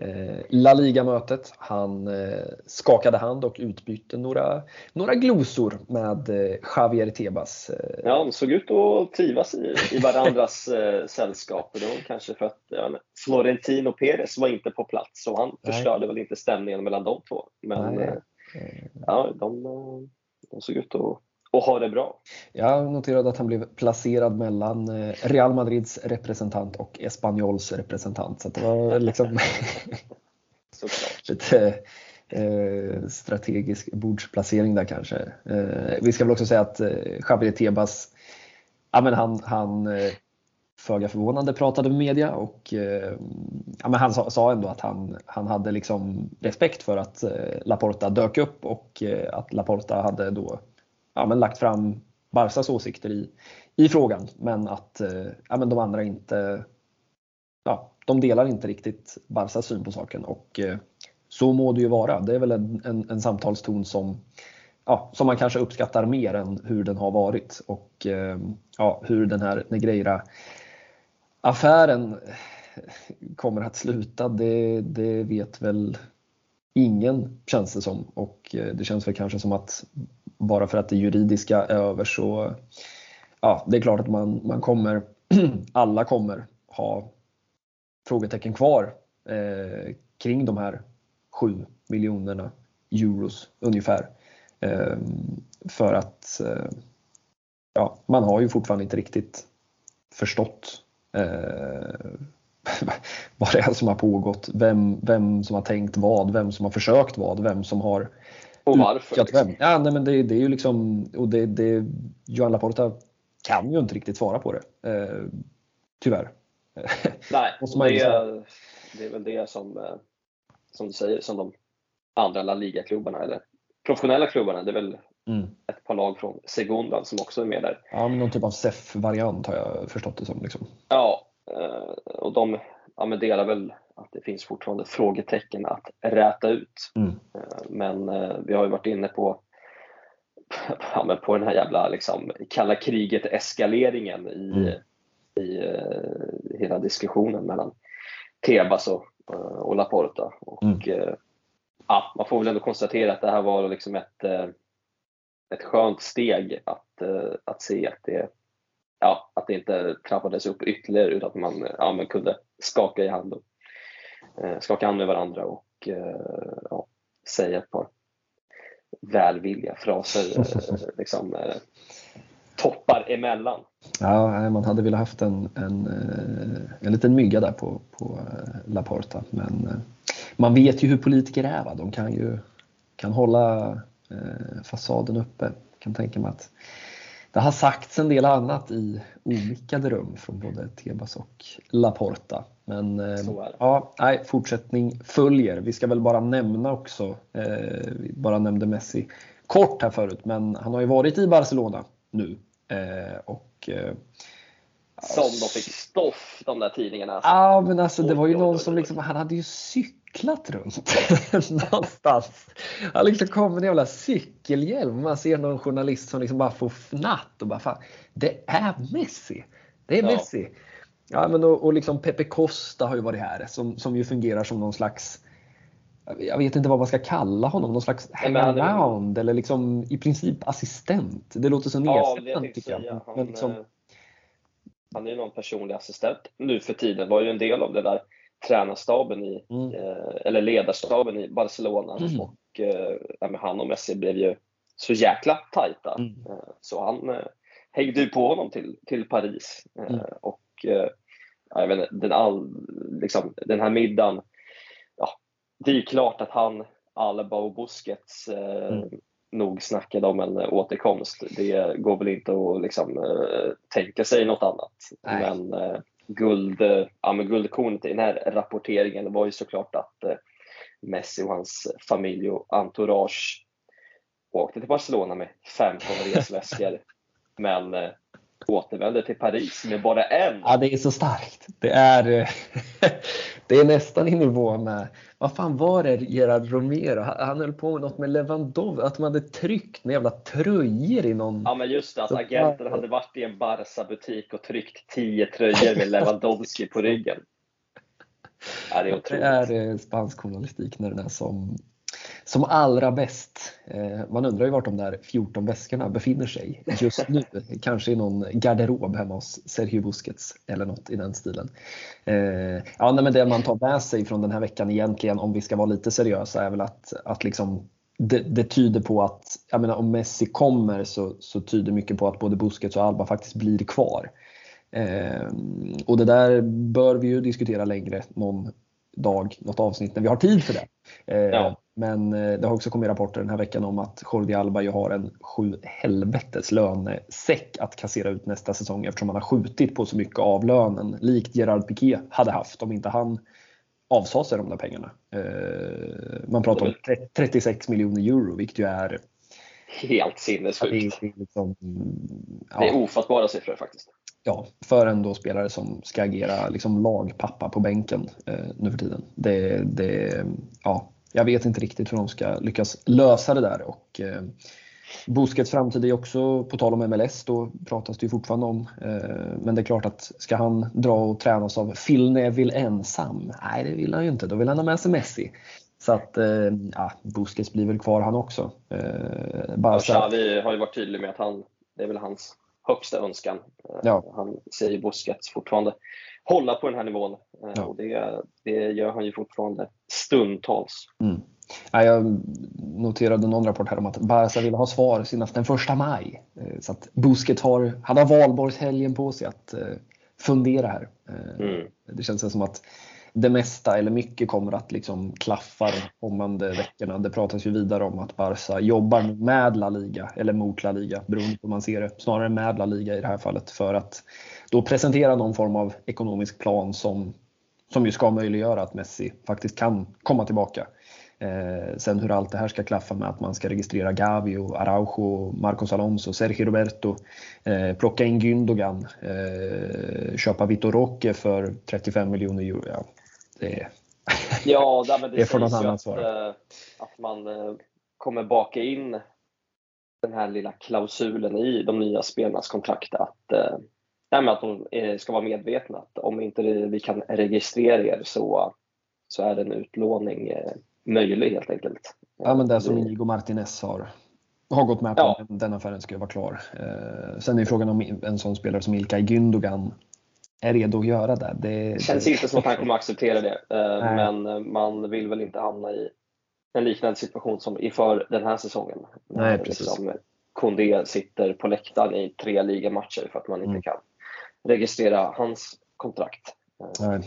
eh, La Liga-mötet. Han eh, skakade hand och utbytte några, några glosor med eh, Javier Tebas. Ja, de såg ut att trivas i, i varandras sällskap. Det var kanske för att ja, Florentino Perez var inte på plats och han Nej. förstörde väl inte stämningen mellan de två. Men ja, de, de såg ut att och ha det bra. Jag noterade att han blev placerad mellan eh, Real Madrids representant och Espanyols representant. Så det var liksom *laughs* *laughs* lite eh, strategisk bordsplacering där kanske. Eh, vi ska väl också säga att eh, Javier Tebas, ja, men han, han eh, föga förvånande pratade med media och ja, men han sa, sa, ändå att han, han hade liksom respekt för att Laporta dök upp och att Laporta hade då ja, men lagt fram Barsas åsikter i, i frågan men att eh, ja, men de andra inte ja, de delar inte riktigt Barsas syn på saken och eh, så må det ju vara. Det är väl en, en, en samtalston som, ja, som man kanske uppskattar mer än hur den har varit och eh, ja, hur den här Negreira affären kommer att sluta det, det vet väl ingen känns det som och det känns väl kanske som att bara för att det juridiska är över så ja, det är klart att man, man kommer, *clears throat* alla kommer ha frågetecken kvar eh, kring de här 7 miljonerna euros ungefär. Eh, för att eh, ja, man har ju fortfarande inte riktigt förstått eh, *laughs* vad det är som har pågått, vem, vem som har tänkt vad, vem som har försökt vad, vem som har och varför? Liksom. Ja, nej, men det, det, är ju liksom, och det, det, Johan Laporta kan ju inte riktigt svara på det. Eh, tyvärr. *laughs* Nej, det, är, det är väl det som, eh, som du säger, som de andra La Liga-klubbarna, eller professionella klubbarna, det är väl mm. ett par lag från Segundan som också är med där. Ja, men någon typ av SEF-variant har jag förstått det som. Liksom. Ja, eh, och de ja, men delar väl att det finns fortfarande frågetecken att räta ut. Mm. Eh, men eh, vi har ju varit inne på, ja, men på den här jävla liksom, kalla kriget-eskaleringen i, mm. i uh, hela diskussionen mellan Tebas och, uh, och Laporta. Och, mm. ja, man får väl ändå konstatera att det här var liksom ett, ett skönt steg att, att se att det ja, att det inte trappades upp ytterligare utan att man, ja, man kunde skaka i hand och, eh, skaka hand med varandra och eh, ja, säga ett par välvilliga fraser eh, *laughs* liksom, eh, toppar emellan. Ja, man hade velat haft en, en, eh, en liten mygga där på, på eh, Laporta men man vet ju hur politiker är. Va? De kan ju kan hålla fasaden uppe. Jag kan tänka mig att det har sagts en del annat i omickade rum från både Tebas och Laporta. Men eh, ja, nej, fortsättning följer. Vi ska väl bara nämna också, eh, vi bara nämnde Messi kort här förut, men han har ju varit i Barcelona nu. Eh, och, eh, som de fick stoff de där tidningarna. Ja men alltså det var ju någon som liksom, han hade ju cyklat runt *laughs* någonstans. Han liksom kom med en jävla cykelhjälm. Man ser någon journalist som liksom bara får fnatt och bara fan, det är Messi. Det är Messi. Ja, men och, och liksom Pepe Costa har ju varit här som, som ju fungerar som någon slags jag vet inte vad man ska kalla honom, någon slags hangaround eller liksom i princip assistent. Det låter så nedsättande ja, tycker jag. Han, men liksom, eh, han är ju någon personlig assistent nu för tiden, var ju en del av det där tränarstaben i, mm. eh, eller ledarstaben i Barcelona mm. och eh, han och Messi blev ju så jäkla tajta mm. eh, så han eh, hängde ju på honom till, till Paris eh, mm. och jag vet inte, den, all, liksom, den här middagen, ja, det är ju klart att han, Alba och Busquets mm nog snackade om en återkomst. Det går väl inte att liksom, tänka sig något annat. Nej. Men guld, ja, men guldkornet i den här rapporteringen var ju såklart att uh, Messi och hans familj och entourage åkte till Barcelona med 15 resväskor. *laughs* Men uh, återvände till Paris med bara en. Ja, det är så starkt. Det är, *laughs* det är nästan i nivå med, vad fan var det Gerard Romero, han höll på med något med Lewandowski, att de hade tryckt några jävla tröjor i någon... Ja men just det, att agenten hade varit i en Barca-butik och tryckt 10 tröjor med Lewandowski på ryggen. Ja, det är *laughs* otroligt. Det är eh, spansk journalistik när den är som, som allra bäst. Eh, man undrar ju vart de där 14 väskorna befinner sig just nu. *laughs* Kanske i någon garderob hemma hos Sergio Busquets eller något i den stilen. Eh, ja, men det man tar med sig från den här veckan egentligen, om vi ska vara lite seriösa, är väl att, att liksom det, det, tyder på att, jag menar om Messi kommer så, så tyder mycket på att både Busquets och Alba faktiskt blir kvar. Eh, och det där bör vi ju diskutera längre någon dag, något avsnitt när vi har tid för det. Eh, ja. Men eh, det har också kommit rapporter den här veckan om att Jordi Alba ju har en sju helvetes lönesäck att kassera ut nästa säsong eftersom han har skjutit på så mycket av lönen, likt Gerard Piqué hade haft om inte han avsade sig de där pengarna. Eh, man pratar om 36 miljoner euro, vilket ju är helt sinnessjukt. Det, liksom, ja. det är ofattbara siffror faktiskt ja, för en då spelare som ska agera liksom lagpappa på bänken eh, nu för tiden. Det, det, ja, jag vet inte riktigt hur de ska lyckas lösa det där. Och, eh, Busquets framtid är också, på tal om MLS, då pratas det ju fortfarande om. Eh, men det är klart att ska han dra och tränas av Phil Neville ensam? Nej, det vill han ju inte. Då vill han ha med sig Messi. Så att eh, ja, Busquets blir väl kvar han också. Eh, bara ja, Xavi har ju varit tydlig med att han, det är väl hans högsta önskan. Eh, ja. Han säger Busquets fortfarande hålla på den här nivån eh, ja. och det, det gör han ju fortfarande stundtals. Mm. Ja, jag noterade någon rapport här om att Barca ville ha svar senast den första maj. Eh, så att Busquets har, han har valborgshelgen på sig att fundera här. Mm. Det känns som att det mesta eller mycket kommer att liksom klaffa de kommande veckorna. Det pratas ju vidare om att Barca jobbar med La Liga eller mot La Liga beroende på hur man ser det. Snarare med La Liga i det här fallet för att då presentera någon form av ekonomisk plan som, som ju ska möjliggöra att Messi faktiskt kan komma tillbaka. Eh, sen hur allt det här ska klaffa med att man ska registrera Gavi, och Araujo, Marcos Alonso, Sergio Roberto, eh, plocka in Gündogan, eh, köpa Vitor Roque för 35 miljoner euro. Ja, det, *laughs* ja, det, det, *laughs* det får någon annan svara. Att, att man eh, kommer baka in den här lilla klausulen i de nya spelarnas kontrakt att, äh, att de eh, ska vara medvetna att om inte vi kan registrera er så, så är det en utlåning möjlig helt enkelt. Ja, men det som Inigo Martinez har, har gått med på, ja. den affären ska vara klar. Eh, sen är frågan om en sån spelare som Ilkay Gündogan är redo att göra det. Det känns inte som att han kommer att acceptera det, eh, men man vill väl inte hamna i en liknande situation som inför den här säsongen. Nej, precis. Liksom Kondé sitter på läktaren i tre ligamatcher för att man inte mm. kan registrera hans kontrakt. Eh, Nej.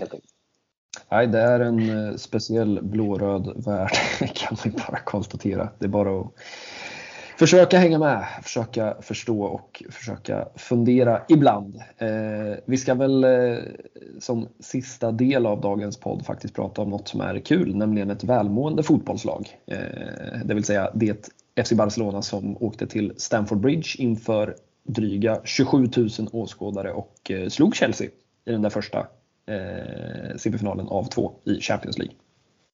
Nej, det är en eh, speciell blåröd värld *laughs* kan man bara konstatera. Det är bara att försöka hänga med, försöka förstå och försöka fundera ibland. Eh, vi ska väl eh, som sista del av dagens podd faktiskt prata om något som är kul, nämligen ett välmående fotbollslag. Eh, det vill säga det FC Barcelona som åkte till Stamford Bridge inför dryga 27 000 åskådare och eh, slog Chelsea i den där första eh, semifinalen av två i Champions League.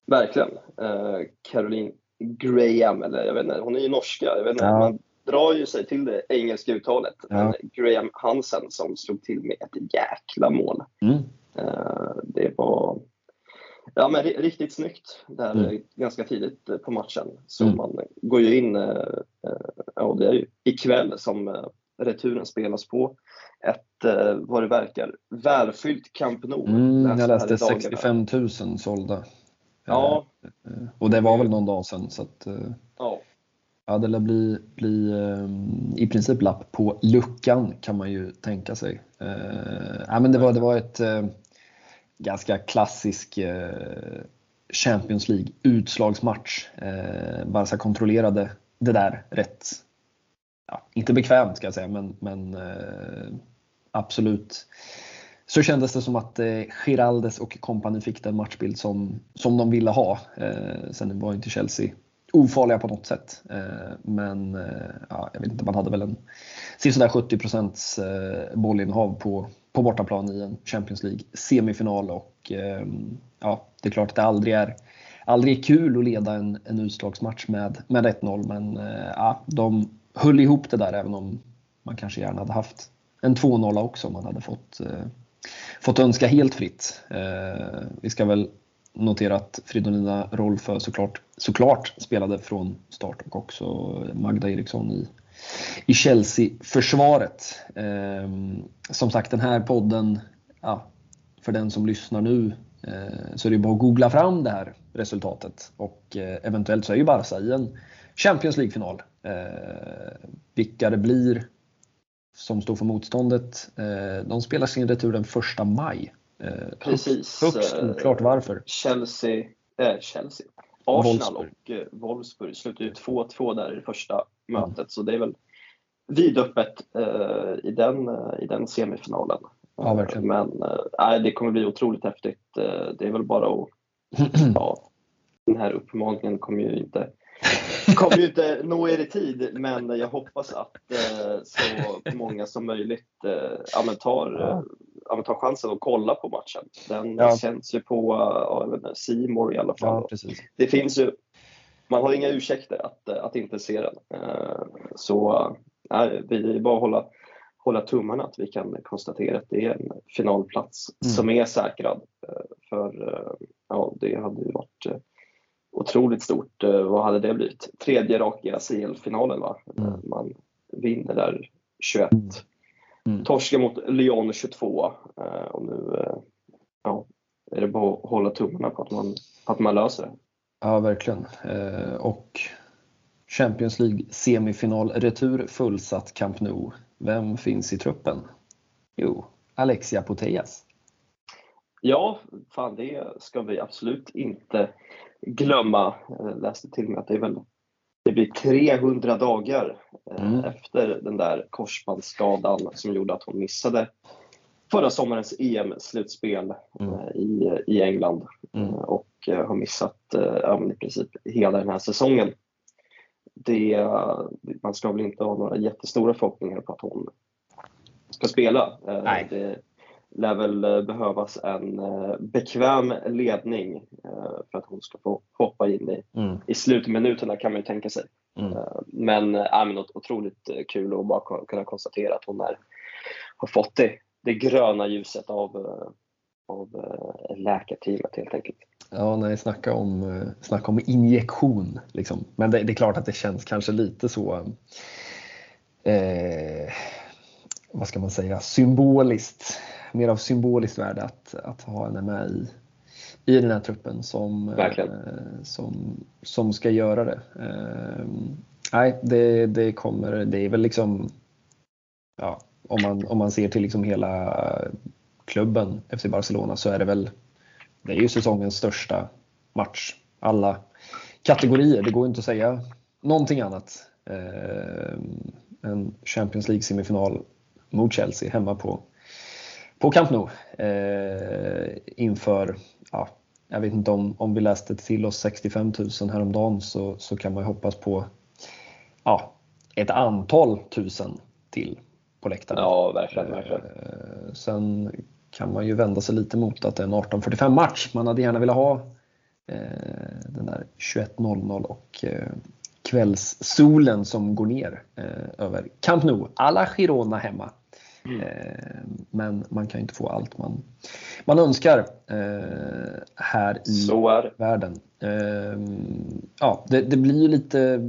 Verkligen. Eh, Caroline Graham, eller jag vet inte, hon är ju norska. Jag vet inte, ja. Man drar ju sig till det engelska uttalet. Ja. Graham Hansen som slog till med ett jäkla mål. Mm. Eh, det var ja, men riktigt snyggt där mm. ganska tidigt på matchen. Så mm. man går ju in, eh, eh, ja det är ju ikväll som eh, returen spelas på ett, eh, vad det verkar, välfyllt Camp Nou. Mm, jag läste 65 000 sålda. Ja. Eh, och det var väl någon dag sedan. Så att, eh, ja. Ja, det lär bli, bli i princip lapp på luckan kan man ju tänka sig. Ja, men det, var, det var ett ganska klassisk Champions League utslagsmatch. Barca kontrollerade det där rätt ja, inte bekvämt ska jag säga, men, men eh, absolut så kändes det som att eh, Giraldes och kompani fick den matchbild som, som de ville ha. Eh, sen var inte Chelsea ofarliga på något sätt. Eh, men eh, ja, jag vet inte, man hade väl en sådär 70 procents eh, bollinnehav på, på bortaplan i en Champions League semifinal och eh, ja, det är klart att det aldrig är aldrig är kul att leda en, en utslagsmatch med, med 1-0 men eh, ja, de höll ihop det där även om man kanske gärna hade haft en 2-0 också om man hade fått, eh, fått önska helt fritt. Eh, vi ska väl notera att Fridolina Rolfö såklart, såklart spelade från start och också Magda Eriksson i, i Chelsea-försvaret. Eh, som sagt, den här podden, ja, för den som lyssnar nu eh, så är det bara att googla fram det här resultatet och eh, eventuellt så är ju Barca i en Champions League-final. Eh, vilka det blir som står för motståndet. Eh, de spelar sin retur den 1 maj. Eh, Precis. Högst oklart varför. Chelsea, äh, Chelsea. Arsenal Wolfsburg. och eh, Wolfsburg slutade ju 2-2 där i det första mötet, mm. så det är väl vidöppet eh, i, den, eh, i den semifinalen. Ja, verkligen. Men eh, det kommer bli otroligt häftigt. det är väl bara att *clears throat* ja, den här uppmaningen kommer ju inte kommer ju inte nå er i tid, men jag hoppas att eh, så många som möjligt eh, tar, ja. tar chansen att kolla på matchen. Den ja. känns ju på uh, Seymour i alla fall. Ja, det finns ju, man har inga ursäkter att, att inte se den. Så nej, vi bara hålla, hålla tummarna att vi kan konstatera att det är en finalplats mm. som är säkrad. För ja, det hade ju varit otroligt stort. Eh, vad hade det blivit? Tredje raka CL-finalen va? Mm. Man vinner där 21. Mm. mm. Torska mot Lyon 22 eh, och nu eh, ja, är det bara att hålla tummarna på att man, att man löser det. Ja, verkligen. Och Champions League semifinal retur fullsatt Camp Nou. Vem finns i truppen? Jo, Alexia Putellas. Ja, fan det ska vi absolut inte glömma. Jag läste till och med att det är väl det blir 300 dagar eh, mm. efter den där korsbandsskadan som gjorde att hon missade förra sommarens EM-slutspel mm. Eh, i, i England mm. Eh, och har missat ja, i princip hela den här säsongen. Det, man ska väl inte ha några jättestora förhoppningar på att hon ska spela. Nej. Det, lär väl eh, behövas en eh, bekväm ledning eh, för att hon ska få hoppa in i, mm. i slutminuterna kan man ju tänka sig. Mm. Men, äh, men otroligt kul att bara kunna konstatera att hon är, har fått det, det gröna ljuset av, av läkarteamet helt enkelt. Ja, nej, snacka om, snacka om injektion. Liksom. Men det, det, är klart att det känns kanske lite så eh, vad ska man säga, symboliskt mer av symboliskt värde att, att ha henne med i, i den här truppen som, eh, som, som ska göra det. Eh, nej, det, det kommer, det är väl liksom, ja, om man, om man ser till liksom hela klubben FC Barcelona så är det väl, det är ju säsongens största match. Alla kategorier, det går inte att säga någonting annat. Eh, en Champions League semifinal mot Chelsea hemma på på Camp Nou eh, inför, ja, jag vet inte om, om vi läste till oss 65 000 häromdagen så, så kan man ju hoppas på ja, ett antal tusen till på läktaren. Ja, verkligen. verkligen. Eh, sen kan man ju vända sig lite mot att det är en 18.45 match. Man hade gärna velat ha eh, den där 21.00 och eh, kvällssolen som går ner eh, över Camp Nou. Alla Girona hemma. Mm. Men man kan inte få allt man, man önskar eh, här i världen. Eh, ja, det, det blir lite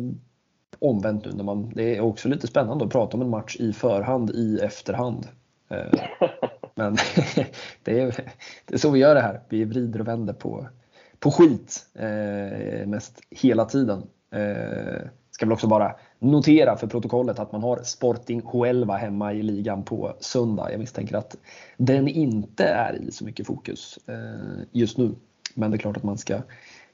omvänt nu. När man, det är också lite spännande att prata om en match i förhand i efterhand. Men *laughs* det är, det är så vi gör det här. Vi vrider och vänder på, på skit mest hela tiden. Ska väl också bara notera för protokollet att man har Sporting Huelva hemma i ligan på söndag. Jag misstänker att den inte är i så mycket fokus eh, just nu. Men det är klart att man ska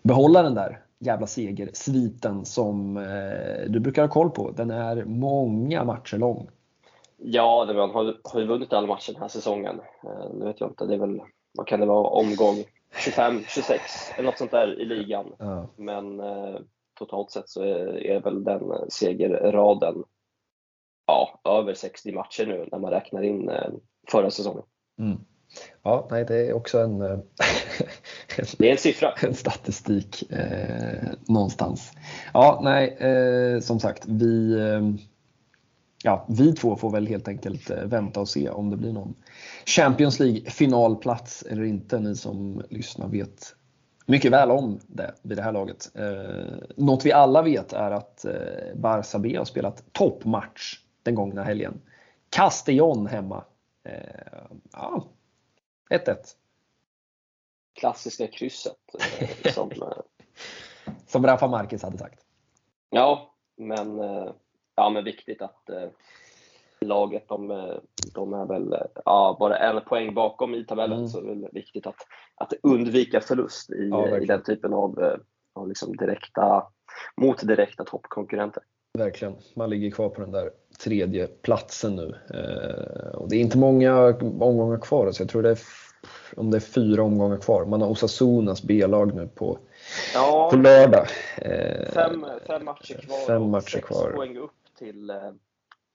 behålla den där jävla segersviten som eh, du brukar ha koll på. Den är många matcher lång. Ja, man har, har ju vunnit alla matcher den här säsongen. Eh, nu vet jag inte, det är väl, vad kan det vara, omgång 25, 26 eller något sånt där i ligan. Ja. Men totalt sett så är, väl den segerraden ja, över 60 matcher nu när man räknar in eh, förra säsongen. Mm. Ja, nej, det är också en, en, *laughs* det är en siffra. En statistik eh, någonstans. Ja, nej, eh, som sagt, vi, eh, ja, vi två får väl helt enkelt eh, vänta och se om det blir någon Champions League finalplats eller inte. Ni som lyssnar vet mycket väl om det vid det här laget. Eh, något vi alla vet är att eh, Barça B har spelat toppmatch den gångna helgen. Castellón hemma. Eh, ja, 1-1. Klassiska krysset. Eh, *laughs* som, eh, som Rafa Marquez hade sagt. Ja, men, eh, ja, men viktigt att laget, de, de är väl ja, bara en poäng bakom i tabellen mm. så det är viktigt att, att undvika förlust i, ja, i den typen av, av liksom direkta, mot direkta toppkonkurrenter. Verkligen, man ligger kvar på den där tredje platsen nu. Eh, och det är inte många omgångar kvar, så jag tror det är, om det är fyra omgångar kvar. Man har Osasunas B-lag nu på, ja, på lördag. Eh, fem, fem matcher kvar fem matcher sex kvar. poäng upp till eh,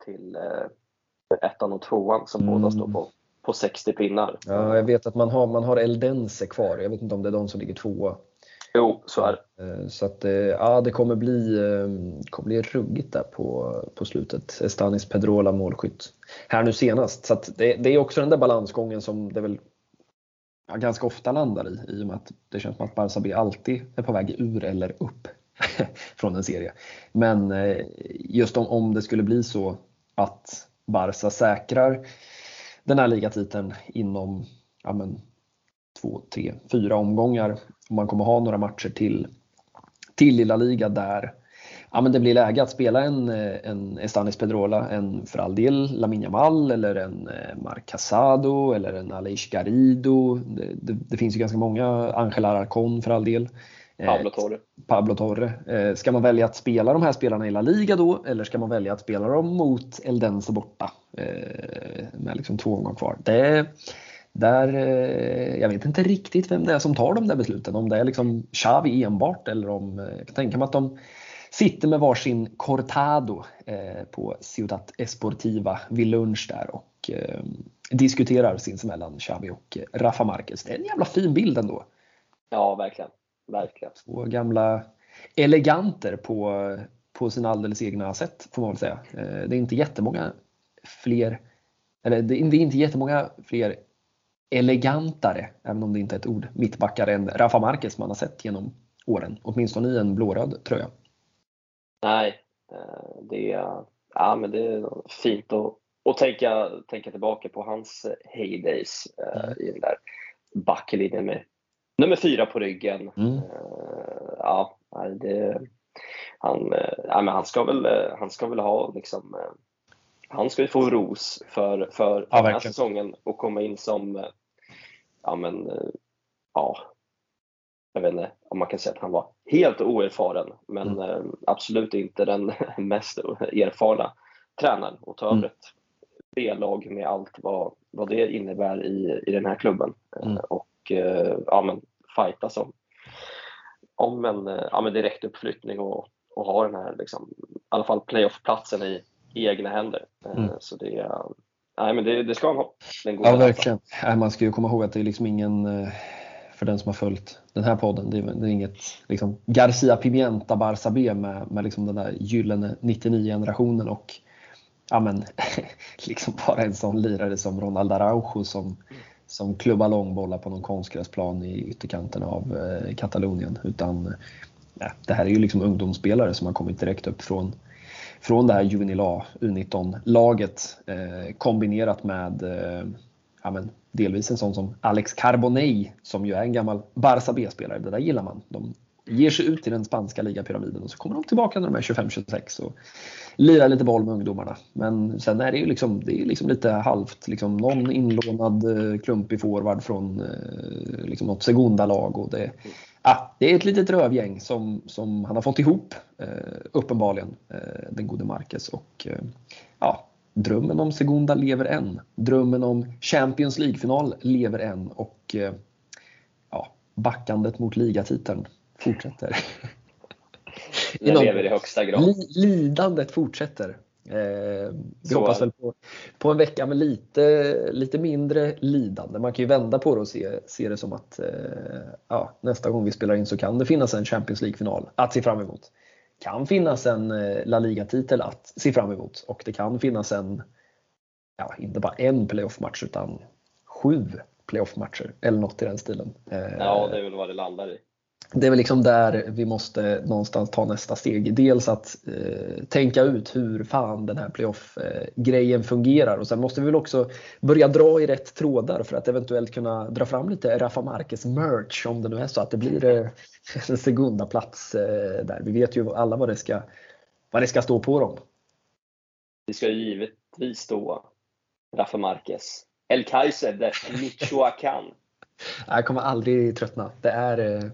till eh, ettan och tvåan som mm. båda står på, på 60 pinnar. Ja, jag vet att man har, man har Eldense kvar. Jag vet inte om det är de som ligger tvåa. Jo, så är det. Eh, så att, eh, ja, det kommer bli, kommer bli ruggigt där på, på slutet. Estanis Pedrola målskytt här nu senast. Så det, det, är också den där balansgången som det väl ja, ganska ofta landar i. I och med att det känns som att Barça B alltid är på väg ur eller upp *laughs* från en serie. Men just om, om det skulle bli så att Barca säkrar den här ligatiteln inom ja men, två, tre, fyra omgångar. Och man kommer ha några matcher till till Lilla Liga där ja, men det blir läge att spela en, en Estanis Pedrola, en för all del Lamin Yamal eller en eh, Marc Casado eller en Aleix Garrido. Det, det, det, finns ju ganska många, Angel Aracon för all del. Eh, Pablo Torre. Pablo Torre. Eh, ska man välja att spela de här spelarna i La Liga då eller ska man välja att spela dem mot Eldense borta med liksom två gånger kvar? Det, där, jag vet inte riktigt vem det är som tar de där besluten. Om det är liksom Xavi enbart eller om, jag kan tänka mig att de sitter med varsin Cortado eh, på Ciudad Esportiva vid lunch där och eh, diskuterar sinsemellan Xavi och Rafa Marquez. Det är en jävla fin bild ändå. Ja, verkligen. Verkligen. Två gamla eleganter på, på sina alldeles egna sätt får man väl säga. Eh, det är inte jättemånga fler, eller det är inte jättemånga fler elegantare, även om det inte är ett ord, mittbackar än Rafa Marquez man har sett genom åren. Åtminstone i en blåröd tröja. Nej, eh, det är, ja, men det är fint att, att tänka, tänka tillbaka på hans heydays eh, mm. i den där backlinjen med nummer fyra på ryggen. Mm. Eh, ja, det, han, ja, men han, ska väl, han ska väl ha liksom, han ska ju få ros för, för ja, den här säsongen och komma in som ja, men, ja, jag vet inte om man kan säga att han var helt oerfaren, men mm. Eh, absolut inte den *laughs* mest erfarna tränaren och ta över mm. ett B-lag med allt vad, vad det innebär i, i den här klubben. Eh, mm. Och eh, ja, men fighta om, om en ja, men direkt uppflyttning och, och ha den här liksom, i alla fall playoff-platsen i, i egna händer. Mm. Så det, nej, men det, det ska han ha. ja, verkligen. Man ska ju komma ihåg att det är liksom ingen för den som har följt den här podden. Det är, det är inget liksom, Garcia Pimienta Barça B med, med liksom den där gyllene 99-generationen och ja, men, *laughs* liksom bara en sån lirare som Ronald Araujo som, som klubbar långbollar på någon konstgräsplan i ytterkanten av eh, Katalonien. Utan eh, ja, det här är ju liksom ungdomsspelare som har kommit direkt upp från, från det här Juvenil A, U19-laget eh, kombinerat med eh, ja, men, delvis en sån som Alex Carbonell som ju är en gammal Barça B-spelare. Det där gillar man. De ger sig ut i den spanska ligapyramiden och så kommer de tillbaka när de är 25-26 och lirar lite boll med ungdomarna. Men sen är det ju liksom, det är liksom lite halvt, liksom någon inlånad eh, klumpig forward från eh, liksom något Segunda-lag. Och det, ah, det är ett litet rövgäng som, som han har fått ihop, eh, uppenbarligen, eh, den gode Marquez. Och, ja, drömmen om Segunda lever än. Drömmen om Champions League-final lever än och ja, backandet mot ligatiteln fortsätter. Det lever i högsta grad. Lidandet fortsätter. Eh, vi Så. hoppas väl på, på en vecka med lite, lite mindre lidande. Man kan ju vända på det och se, se det som att eh, ja, nästa gång vi spelar in så kan det finnas en Champions League-final att se fram emot kan finnas en eh, La Liga-titel att se fram emot och det kan finnas en, ja, inte bara en playoff-match utan sju playoff-matcher eller något i den stilen. Ja, det är väl vad det landar i det är väl liksom där vi måste någonstans ta nästa steg. Dels att eh, tänka ut hur fan den här playoff-grejen fungerar och sen måste vi väl också börja dra i rätt trådar för att eventuellt kunna dra fram lite Rafa Marquez merch om det nu är så att det blir eh, *laughs* en segunda plats eh, där. Vi vet ju alla vad det ska, vad det ska stå på dem. Det ska givetvis stå Rafa Marquez. El Kaiser de Michoacán. *laughs* Jag kommer aldrig tröttna. Det är eh,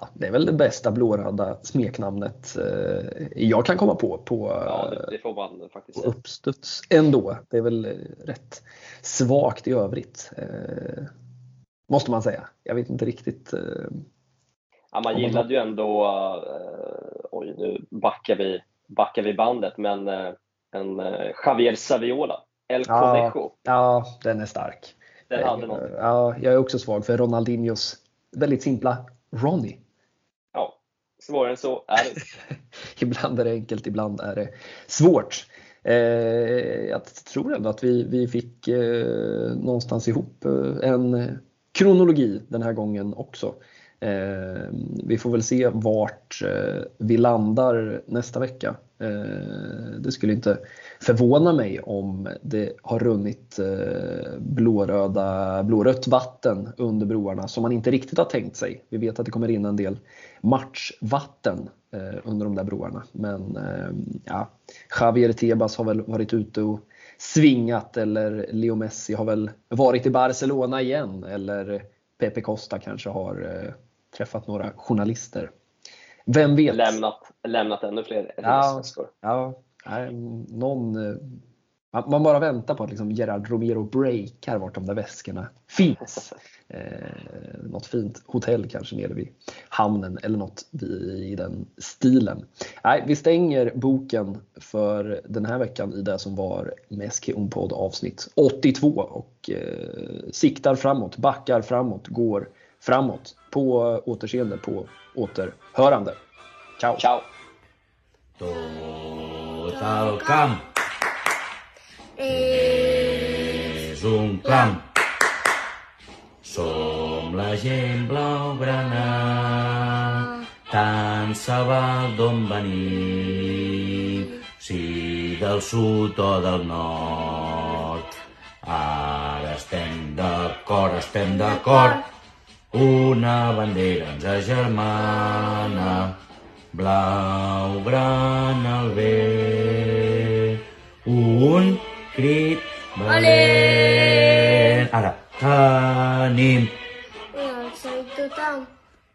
Ja, det är väl det bästa blåröda smeknamnet eh, jag kan komma på på, ja, det, det får man faktiskt på uppstuds ändå. Det är väl rätt svagt i övrigt. Eh, måste man säga. Jag vet inte riktigt. Eh, ja, man gillade ju ändå, oj nu backar vi, backar vi bandet, men en Javier Saviola, El Conejo. Ja, ja, den är stark. Den hade något. Ja, jag är också svag för Ronaldinhos väldigt simpla Ronnie. Svårare än så är det *laughs* Ibland är det enkelt, ibland är det svårt. Eh, jag tror ändå att vi, vi fick eh, någonstans ihop eh, en kronologi den här gången också. Eh, vi får väl se vart eh, vi landar nästa vecka. Eh, det skulle inte förvåna mig om det har runnit eh, blåröda, blårött vatten under broarna som man inte riktigt har tänkt sig. Vi vet att det kommer in en del matchvatten eh, under de där broarna. Men ja, Javier Tebas har väl varit ute och svingat eller Leo Messi har väl varit i Barcelona igen eller Pepe Costa kanske har träffat några journalister. Vem vet? Lämnat, lämnat ännu fler. Ja, ja, någon, eh, man bara väntar på att liksom Gerard Romero breakar vart de där väskorna finns. Eh, något fint hotell kanske nere vid hamnen eller något i den stilen. Nej, vi stänger boken för den här veckan i det som var Meski Unpod avsnitt 82 och eh, siktar framåt, backar framåt, går framåt. På återseende, på återhörande. Ciao! Ciao! Total camp és un camp som la gent blaugrana, tant se val d'on venim, si del sud o del nord. Ara estem d'acord, estem d'acord, una bandera ens agermana, blaugrana al bé, un crit valent. Ara, tenim. I sei tothom.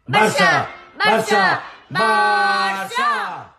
Barça! Barça! Barça!